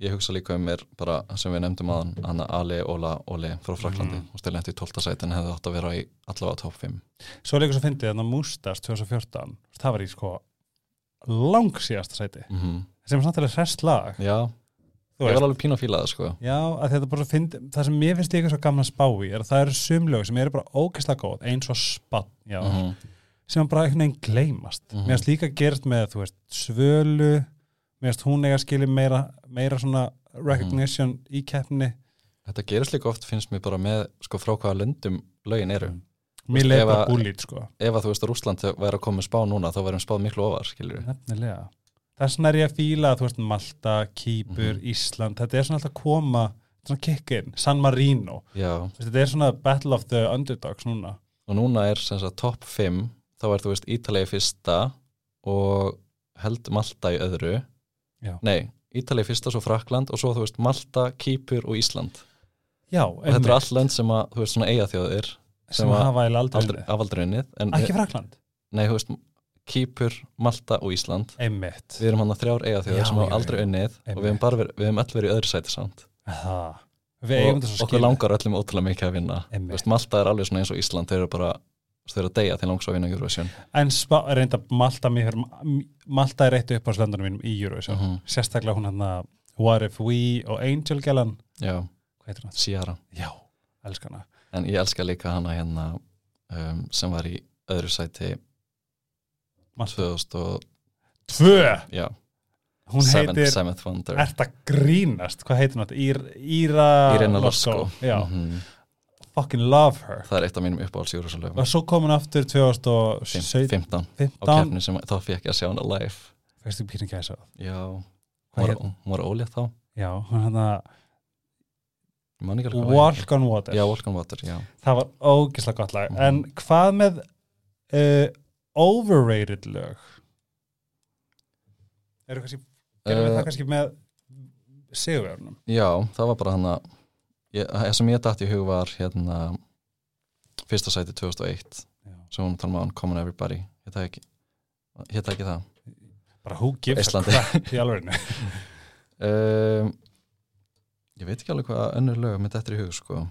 ég hugsa líka um er bara sem við nefndum aðan Anna Ali Óla Óli frá Fraklandi Mm. hún stilði hendur í 12. sætin hefði átt að vera í allavega top 5 Svo leikur svo fyndið þarna Mustas 2014 það var í sko langsíðasta sæti. Mm sem er samt alveg hrest lag. Já, ég var alveg pín að fíla það sko Já, að þetta bara find, það sem mér finnst líka svo gaman að spá í er að það eru sumlög sem eru bara ógeðslega góð eins og spann, já, Mhm. sem bara einhvern veginn gleymast. Mhm. Mér finnst líka gerst með, þú veist, svölu mér finnst hún eiga skilið meira, meira svona recognition í keppni Þetta gerist líka oft finnst mér bara með sko frá hvaða löndum lögin eru Mm. veist, Mér að- búlít, sko Ef að þú veist að Rússland væri að koma spá núna þá væri um spáð miklu ofar, skilur við Nefnilega. Þess vegna er ég að fíla að þú veist Malta, Kýpur, Mhm. Ísland. Þetta er svona alltaf að koma svona kick-in, San Marino. Veist, þetta er svona battle of the underdogs núna. Og núna er sem sagt topp 5 þá er þú veist Ítalegi fyrsta og held Malta í öðru. Já. Nei, Ítalegi fyrsta, svo Frakland og svo þú veist Malta, Kýpur og Ísland. Já, og þetta eru all lönd sem að, þú veist, svona eiga þjóðir sem sem að- hafa aldrei unnið Ekki Frakland Nei, þú veist, Kýpur, Malta og Ísland. Einmitt. Við erum hann að þrjár eiga þjóðir Já, sem hafa aldrei unnið og við hefum, við hefum öll verið í öðru sæti samt. Og okkur langar öllum ótrúlega mikið að vinna. Veist, Malta er alveg svona eins og Ísland þeir eru bara, þeir eru að deyja til langs að vinna Eurovision. En spa, reynda Malta mér, Malta er eitt upp á slöndunum mínum í Eurovision. Mhm. Sérstaklega hún hann að What If We og Angel Gellan hann? Elskana En ég elska líka hana hérna um, sem var í öðru sæti Malta 2000 og, Tvö. Já, Hún seventh, heitir seventh Wonder. Ert að grínast, hvað heitir hún? Ír, Íra Irena Losko Já, Mhm. fucking love her. Það er eitt af mínum uppáhalds Eurovision Og svo kom hún aftur 2017 15 á 15 keppni sem þá fekk ég að sjá hana live. Fyrstu pínu gæsa. Já, hún Hvað var, hét- hún var ólétt þá? Já, hún hann að Ég man ekki alveg hvað hún Walk on Water. Heitir. Já, Walk on Water, já. Það var ógislega gott lag. Mhm. En hvað með uh, overrated lög? Erum kannski Gerum við Eh, það kannski með sigurverðunum? Já, það var bara hann að það sem ég dætt í hug var hérna fyrsta sæti 2001 Já. sem hún tala um á Common Everybody hétt það ekki, ekki það Bara who gives a Íslandi. crap í alveginu um, ég veit ekki alveg hvað önnur lög með þetta í hug sko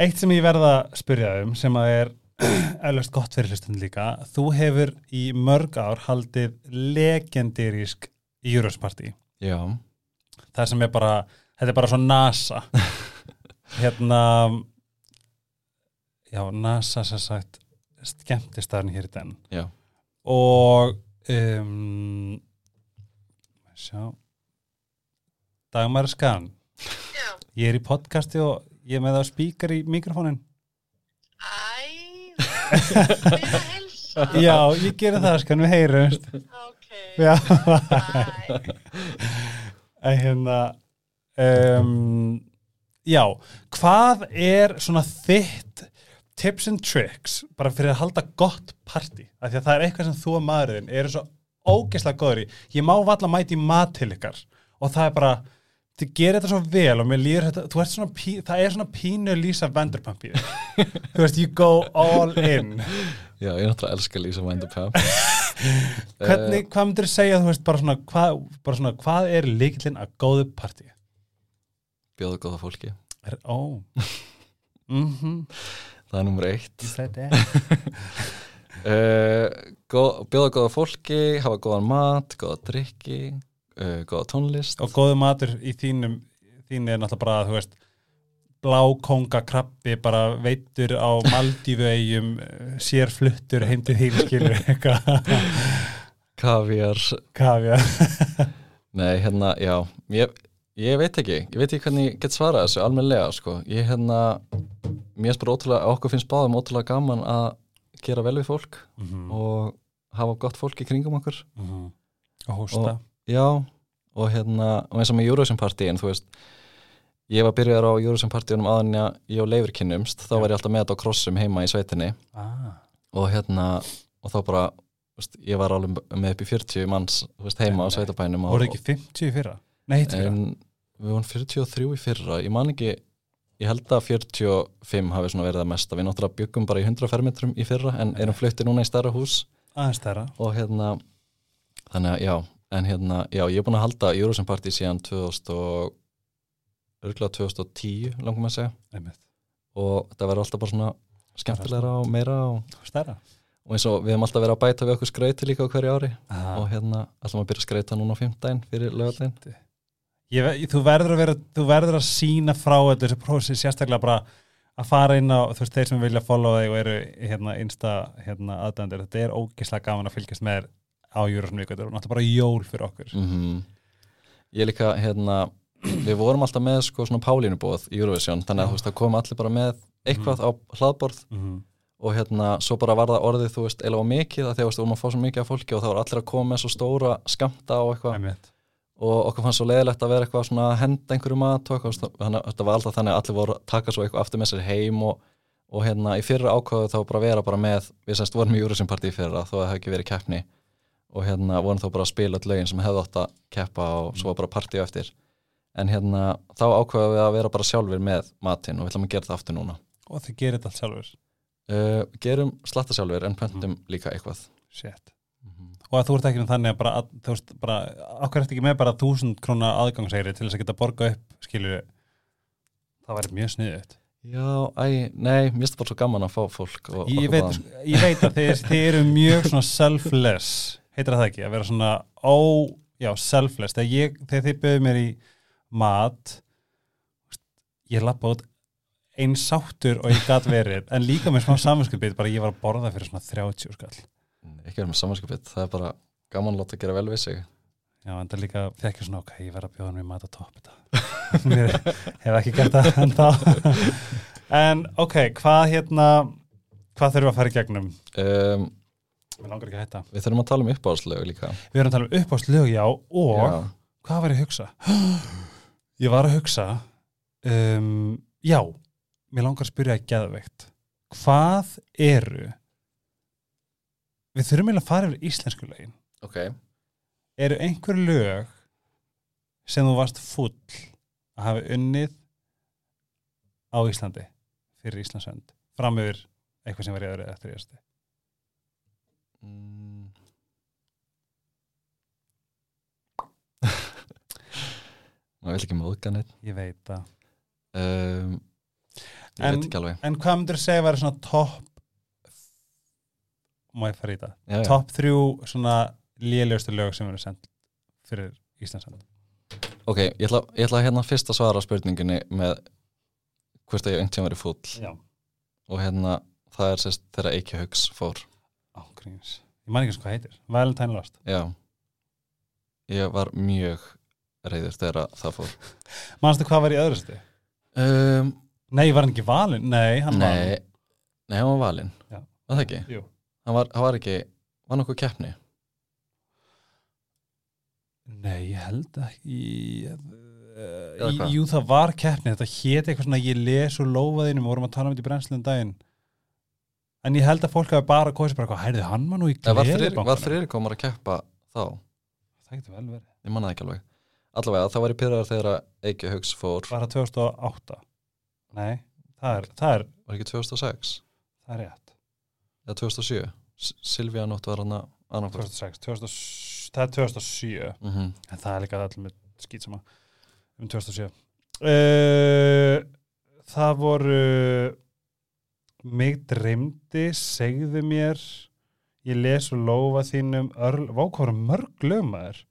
Eitt sem ég verða að spyrja um sem að er eflaust gott fyrir hlustun líka. Þú hefur í mörg ár haldið legendirísk Eurosparty já, það sem er bara, þetta er bara svo NASA. Hérna já, NASA sem sagt skemmtistæðan hér í den. Já, og um, sjá. Dagmar Skan. Já. ég er í podcasti og ég er með það spíkar í mikrofónin Æ, við að helsa. Já, ég gerir það Skan, við heyrumst. Ok, já, hérna um, já, hvað er svona þitt tips and tricks bara fyrir að halda gott party af því að það er eitthvað sem þú og maðurinn eru svo ógeðslega góður í. Ég má valla mæti mat til ykkar og það er bara, þið gerir þetta svo vel og mér líður þetta, svona það er svona pínu Lisa Vanderpump í þér. Þú veist, you go all in. Já, ég náttúrulega elska Lisa Vanderpump. Hvernig, hvað myndir þú segja, þú veist, bara svona hvað, bara svona, hvað er líkillinn að góðu party bjóða góða fólki, er, ó. Mhm, það er nummer eitt. Uh, góð, bjóða góða fólki hafa góðan mat, góða drikki uh, góða tónlist. Og góðu matur í þínum þín er náttúrulega bara, þú veist blákonga krabbi bara veitur á Maldífuegjum sér fluttur heim til þín skilur kaviar kafja Nei, hérna, já, ég, ég veit ekki, ég veit ekki hvernig ég get svarað þessu almennilega, sko, ég hérna, mér finnst bara ótrúlega, okkur finnst báðum ótrúlega gaman að gera vel við fólk Mhm, og hafa gott fólk í kringum okkur, mhm. og hósta já, og hérna, og eins og með Eurovision partíin, þú veist, ég var byrjaðar á Eurovision partíunum áðan að ég og Leifur kynnumst, þá var ég alltaf með þetta á krossum heima í sveitinni. Ah. og hérna, og þá bara, þú veist, ég var alveg með upp í 40 manns, þú veist, heima á Nei. sveitabænum og, voru ekki 50 í fyrra? nei, hitt fyrra. En við vorum 43 í fyrra. Ég man ekki, ég held að 45 hafi verið að mesta. Við náttúrulega byggum bara í 100 fermetrum í fyrra en erum flutti núna í stærra hús. Aðeins stærra. Og hérna þannig að já, en hérna já, ég er búin að halda Eurovision Party síðan 2000 og örgulega 2010 langum að segja. Einmitt. og það verður alltaf bara svona skemmtilegra og meira og, stærra. Og eins og við hefum alltaf verið að bæta við okkur skreyti líka hverju ári. Ah. og hérna ætlum að byrja að skreita núna á fimmdæn fyrir lögadaginn Ég, ve- þú verður að vera, þú verður að sína frá þetta þessu prósi sérstaklega bara að fara inn á, þú veist, þeir sem vilja followa þig og eru hérna insta hérna aðdændir, þetta er ógislega gaman að fylgjast með þér á Júrasson viku, þetta er náttúrulega bara jól fyrir okkur. mm Ég líka, hérna við vorum alltaf með sko svona Pálínubóð í Eurovision, þannig að þú veist, það kom allir bara með eitthvað á hlaðborð Mm og hérna, svo bara var það orðið, þú veist, eða á mikið að því að þú veist, við vorum að fá svo mikið af fólki og það var allir að koma með svo stóra skamta og eitthvað. -hmm. og okkur fannst svo leiðilegt að vera eitthvað svona að henda einhverju mat og eitthvað, þú þannig að þetta var alltaf þannig að allir voru að taka svo eitthvað aftur með sér heim og, og hérna í fyrra ákváðu þá bara vera bara með, við semst vorum í Eurovision partí fyrra þó að það hefði ekki verið keppni og hérna vorum þá bara að spila öll lögin sem hefði átt að keppa og svo var bara partí á eftir. En hérna þá ákváðu við að vera bara sjálfur með matinn og við ætlum að gera það aftur núna. Og þið gerir þetta allt sjálfur. uh, gerum slatta sjálfur en pöntum líka eitthvað. Shit. Og að þú ert ekki með þannig að bara, að, þú veist, bara, okkur ert ekki með bara þúsund króna aðgangsegri til þess að geta borga upp, skilur það væri mjög sniðut. Já, æ, nei, mér finnst það bara svo gaman að fá fólk og Ég okkur veit, ég veit að þið, þið eru mjög svona selfless, heitir það ekki, að vera svona ó, já, selfless, þegar, ég, þegar þið byrjuð mér í mat, ég lappa út eins sáttur og ég gat verið, en líka með smá samanskapið, bara ég var að borða fyrir svona 30 skall. ekki verið með samanskapið, það er bara gaman að láta gera vel við sig Já, en það líka fekk ég svona, ok, ég verð að bjóða mér mat að topp mér hef ekki gert það en þá. en, ok, hvað hérna, hvað þurfum að fara í gegnum? um, Mér langar ekki að hætta. Við þurfum að tala um uppáhaldslögu líka Við erum að tala um uppáðslög, já, og Já. hvað var ég að hugsa? Ég var að hugsa, um, já, mér langar að spyrja að geðveikt. Hvað eru, við þurfum eiginlega að fara yfir íslensku lögin. Ok, Eru einhver lög sem þú varst full að hafa unnið á Íslandi fyrir Íslandsönd, fram yfir eitthvað sem var í öðru eða eftir íðasti? Mm. Maður vil ekki móðga neitt Ég veit það. um, Ég En- veit ekki alveg En hvað myndir segja að vera svona topp má ég fara í það? Topp þrjú svona lélegustu lög sem eru sendt fyrir Íslandsönd. Ok, ég ætla, ég ætla hérna fyrst að svara spurningunni með hvort að ég tíma verið fúll Já. og hérna það er sérst þegar Eiki Hugs fór Ángríns. Ég man ekki eins hvað heitir. Valentine Lost. Já Ég var mjög reyður þegar að það fór Manstu hvað var í öðru stið? um, Nei, var hann ekki valin? Nei, hann Nei, nei, hann var valinn Já. Var það ekki? Jú. Hann var, hann var ekki, var nokkuð keppni Nei, ég held ekki uh, hvað? Jú, það var keppni Þetta hét eitthvað svona ég les og lofaðinu við vorum að tala um þetta í brennslun daginn En ég held að fólk hafi bara kosið bara hvað, heyrðu, hann var nú í Eða var, Friðrik komar að keppa þá? Það getur vel verið Ég manna það ekki alveg Allavega, það var í pyrraðar þegar að Eiki Hugs fór Var það 2008? Nei, það er, það er, Var ekki 2006? það er rétt Eða 2007? S- Silvía nótt var hann að annarkvært 2006, 2000, það er 2007 mm -hmm. en það er líka allir með skýt sama um 2007 uh, það voru mig dreymdi segðu mér. Ég les og lofa þínum örl, vá hvað voru mörg lögmaður.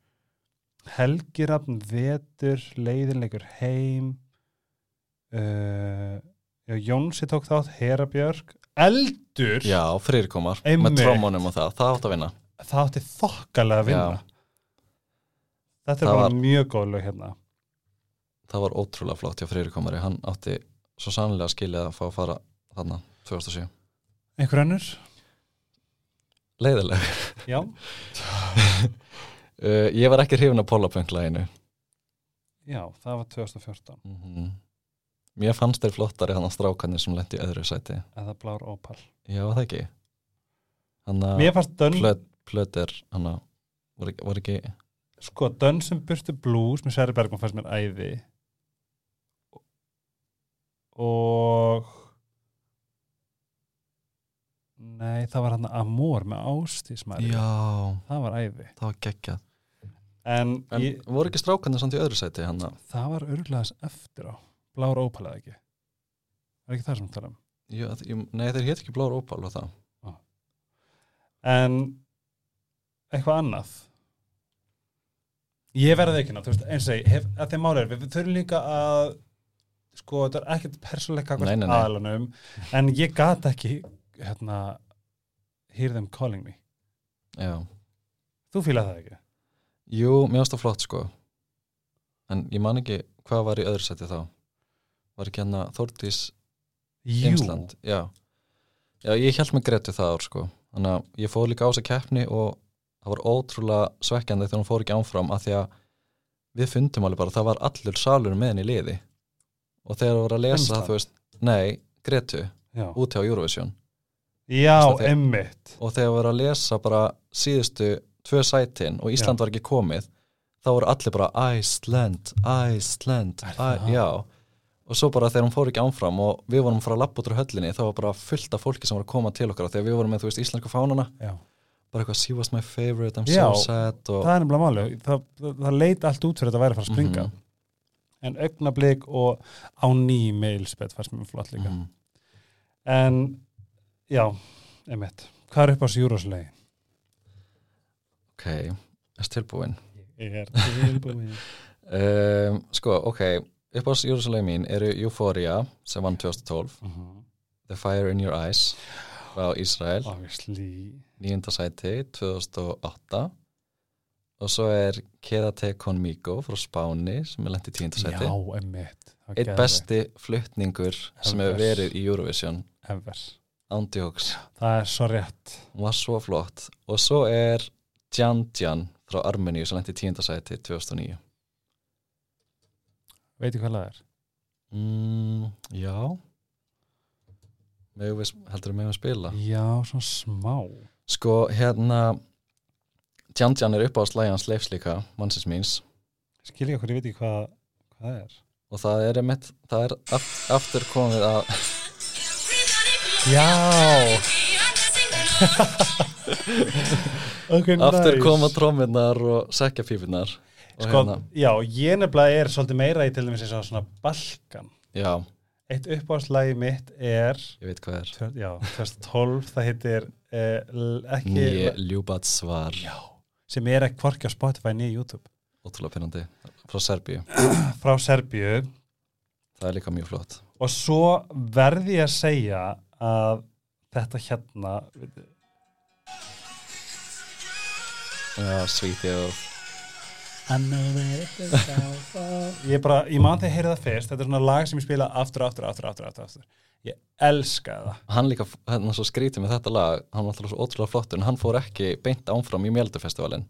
Helgirafn vetur leiðinleikur heim uh, já, Jónsi tók þátt Herabjörg Eldur. Já, Friðrik komar Einmitt. Með trómunum og það, það átt að vinna. Það átti þokkalega að vinna. Já. þetta er Það bara var- mjög góð lög hérna. Það var ótrúlega flott hjá Friðrik komari Hann átti svo sannlega skilið að fá að fara þarna 2007. Einhver önnur? Leiðileg Já, uh, Ég var ekki hrifin af Pólapönglæginu já, það var 2014 mm -hmm. Mér fannst þeir flottari hann að strákanir sem lendi í öðru sæti. Eða blár ópal. Já, það ekki? Mér að fannst dönn, plöt, plöt er hann að var, ekki- var ekki sko, dönn sem burtu blues með Sverri Bergman fannst mér æði. Og nei, það var hann Amor með Ástísmæri Já, það var æði. Það var geggjað. En, En ég, voru ekki strákanir samt í öðru sæti hann að það var örglega eftir á. Blár ópal eða ekki? Er ekki það sem tala um? Að- jú, Nei, þeir hétt ekki blár ópal og það. En eitthvað annað? Ég verði ekki ná, þú veist, eins og ég hef, að þeim máli er, við, við þurfum líka að sko, þetta er ekkert persónleika aðalunum, en ég gat ekki hérna hear them calling me, Já. þú fílaði það ekki? Jú, mér finnst það flott sko. En ég man ekki hvað var í öðru seti þá. Var ekki hérna Þórdís Jú, Ímsland já. já, ég held með Gretu það ár sko. Þannig að ég fór líka á þessa keppni og það var ótrúlega svekkjandi þegar hún fór ekki ánfram af því að við fundum alveg bara að það var allur salur með henni í liði. Og þegar það var að lesa Ímsland? þú veist, nei, Gretu já, út hjá Eurovision já emmitt og þegar var að lesa bara síðustu tvö sætin og Ísland Já. var ekki komið þá voru allir bara Iceland, Iceland já og svo bara þegar hún fór ekki ánfram og við vorum út úr höllinni þá var bara fullt af fólki sem var að koma til okkar þegar við vorum með þú veist íslensku fánana já. bara eitthvað she was my favorite, I'm Já, so sad og það er nefnilega máli það, það, það leit allt út fyrir þetta að væri að fara að springa Mhm. en augnablík og á ný mailspett fannst mér flott líka Mhm. en já, einmitt. Hvað er upp á sjúróslegi? ok, er tilbúin ég er tilbúin um, sko, ok upp á júrusalegi mín eru Euphoria sem vann 2012 Mhm. The Fire in Your Eyes frá Ísrael. Nýjunda sæti 2008 og svo er Quédate Conmigo frá Spáni sem er lent í tíunda sæti. Já, einmitt. Eitt besti fluttningur sem hefur verið í Eurovision. Ever ándjóks, það er svo rétt. Hún var svo flott. Og svo er Djan Djan frá Armeníu sem lent í tíunda sæti 2009 veitu hvað það er? mm, já. Við, heldur við megum við spila? Já, svona smá. Sko hérna Djan Djan er upp á slæjans leifs líka mannsins míns. Skil ég okkur, ég veit ekki hvað, hvað það er. Og það er, einmitt, það er aft, aftur komið að já. Ok, aftur koma tróminnar og sekjapípunar og sko, hérna, já, ég nefnilega er svolítið meira í til dæmis eins og svona Balkan. Já, eitt uppáðslægi mitt er ég veit hvað er. Tvö- já, 2012, það heitir eh, ekki ljúbat svar. Já, sem er ekki hvorki á Spotify nýja YouTube. Ótrúlega pyrrandi frá Serbíu, frá Serbíu. Það er líka mjög flott. Og svo verði ég að segja að þetta hérna já, svítið og ég bara, ég man þegar ég heyrði það fyrst þetta er svona lag sem ég spila aftur, aftur, aftur, aftur, aftur, aftur. ég elska það. Hann líka, hérna svo skrítið með þetta lag hann var alltaf svo ótrúlega flottur en hann fór ekki beint ánfram í Mjöldufestivalin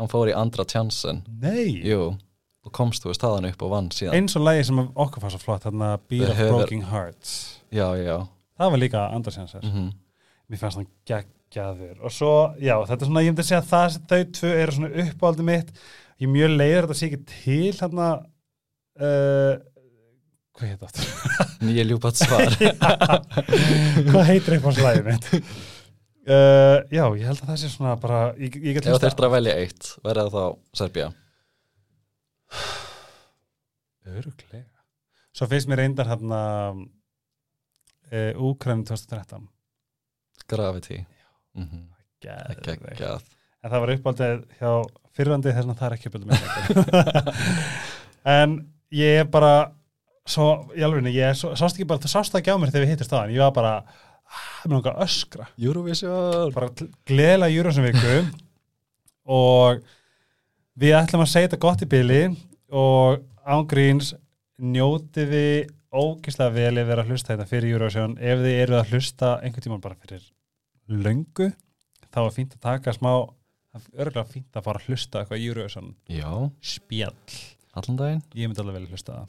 hann fór í andra tjansen. Nei, jú, og komst þú veist staðan upp og vann síðan. Eins og lagi sem okkur fannst svo flott þarna Beat of Broken Hearts. Já, já það var líka andarsjansar mm mér fannst hann geggjaður. Og svo, já, þetta er svona, ég myndi að segja að það, þau tvö eru svona uppáldi mitt. Ég er mjög leiður að þetta sé ekki til hérna uh, hvað heit aftur? nýja ljúbat svar. Hvað heitir eitthvað slæðið mitt? Uh, já, ég held að það sé svona bara, ég, ég get ef þú þurftir að velja eitt, verða það þá Serbía. Öruglega. Svo finnst mér reyndar hérna uh, Úkræn 2013 Gravity. Mm -hmm. Geggjað. En það var uppáldið hjá fyrrandi þess að það er ekki uppáldið með En ég er bara svo, í alvegni, ég svo, sást ekki bara, það sást ekki á mér þegar við hittist það, en ég var bara ah, með nokkað öskra, Eurovision. Bara gleðilega júrasum viku og við ætlum að segja þetta gott í byli og ángríns njótið þið ógislega vel ef þið eru að hlusta þetta fyrir Eurovision. Ef þið eru að hlusta einhvern tímann bara fyrir löngu þá er fínt að taka smá örgulega fínt að fara að hlusta eitthvað Eurovision já, spjall. Allan daginn? Ég myndi alveg vel að hlusta það.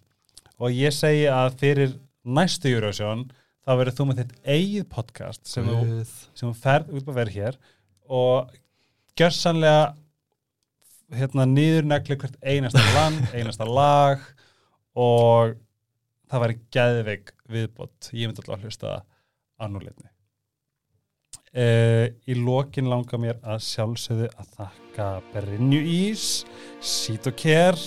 Og ég segi að fyrir næstu Eurovision þá verður þú með þitt eigið podcast sem þú sem þú ferð út að vera hér og gjörsanlega hérna niður negli hvert einasta land, einasta lag og það væri geðveik viðbót. Ég myndi alltaf að hlusta á núleitni uh, í lokin langar mér að sjálfsögðu að þakka Brynju Ís Sítokær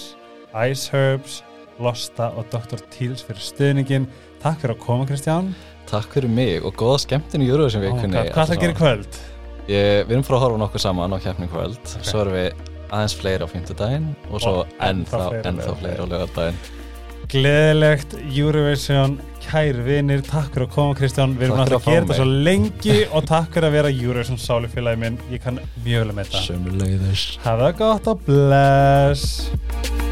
Ice Herbs, Losta og Dr. Teals fyrir stuðningin takk fyrir að koma Kristján. Takk fyrir mig og góða skemmtin í Oh my vikunni. God, hvað það gerir kvöld? Ég, við erum frá að horfa nokkuð saman á keppning kvöld. Svo erum við aðeins fleiri á fimmtudaginn Og svo ennþá ennþá, fleiri á ennþá fleiri á lögadaginn Gleðilegt Eurovision, kæri vinir, takk fyrir að koma Kristján, við erum alltaf að að gera þetta svo lengi og takk fyrir að vera Eurovision sálufélagi minn, ég kann mjög vel með þetta. Hafa það gott og bless!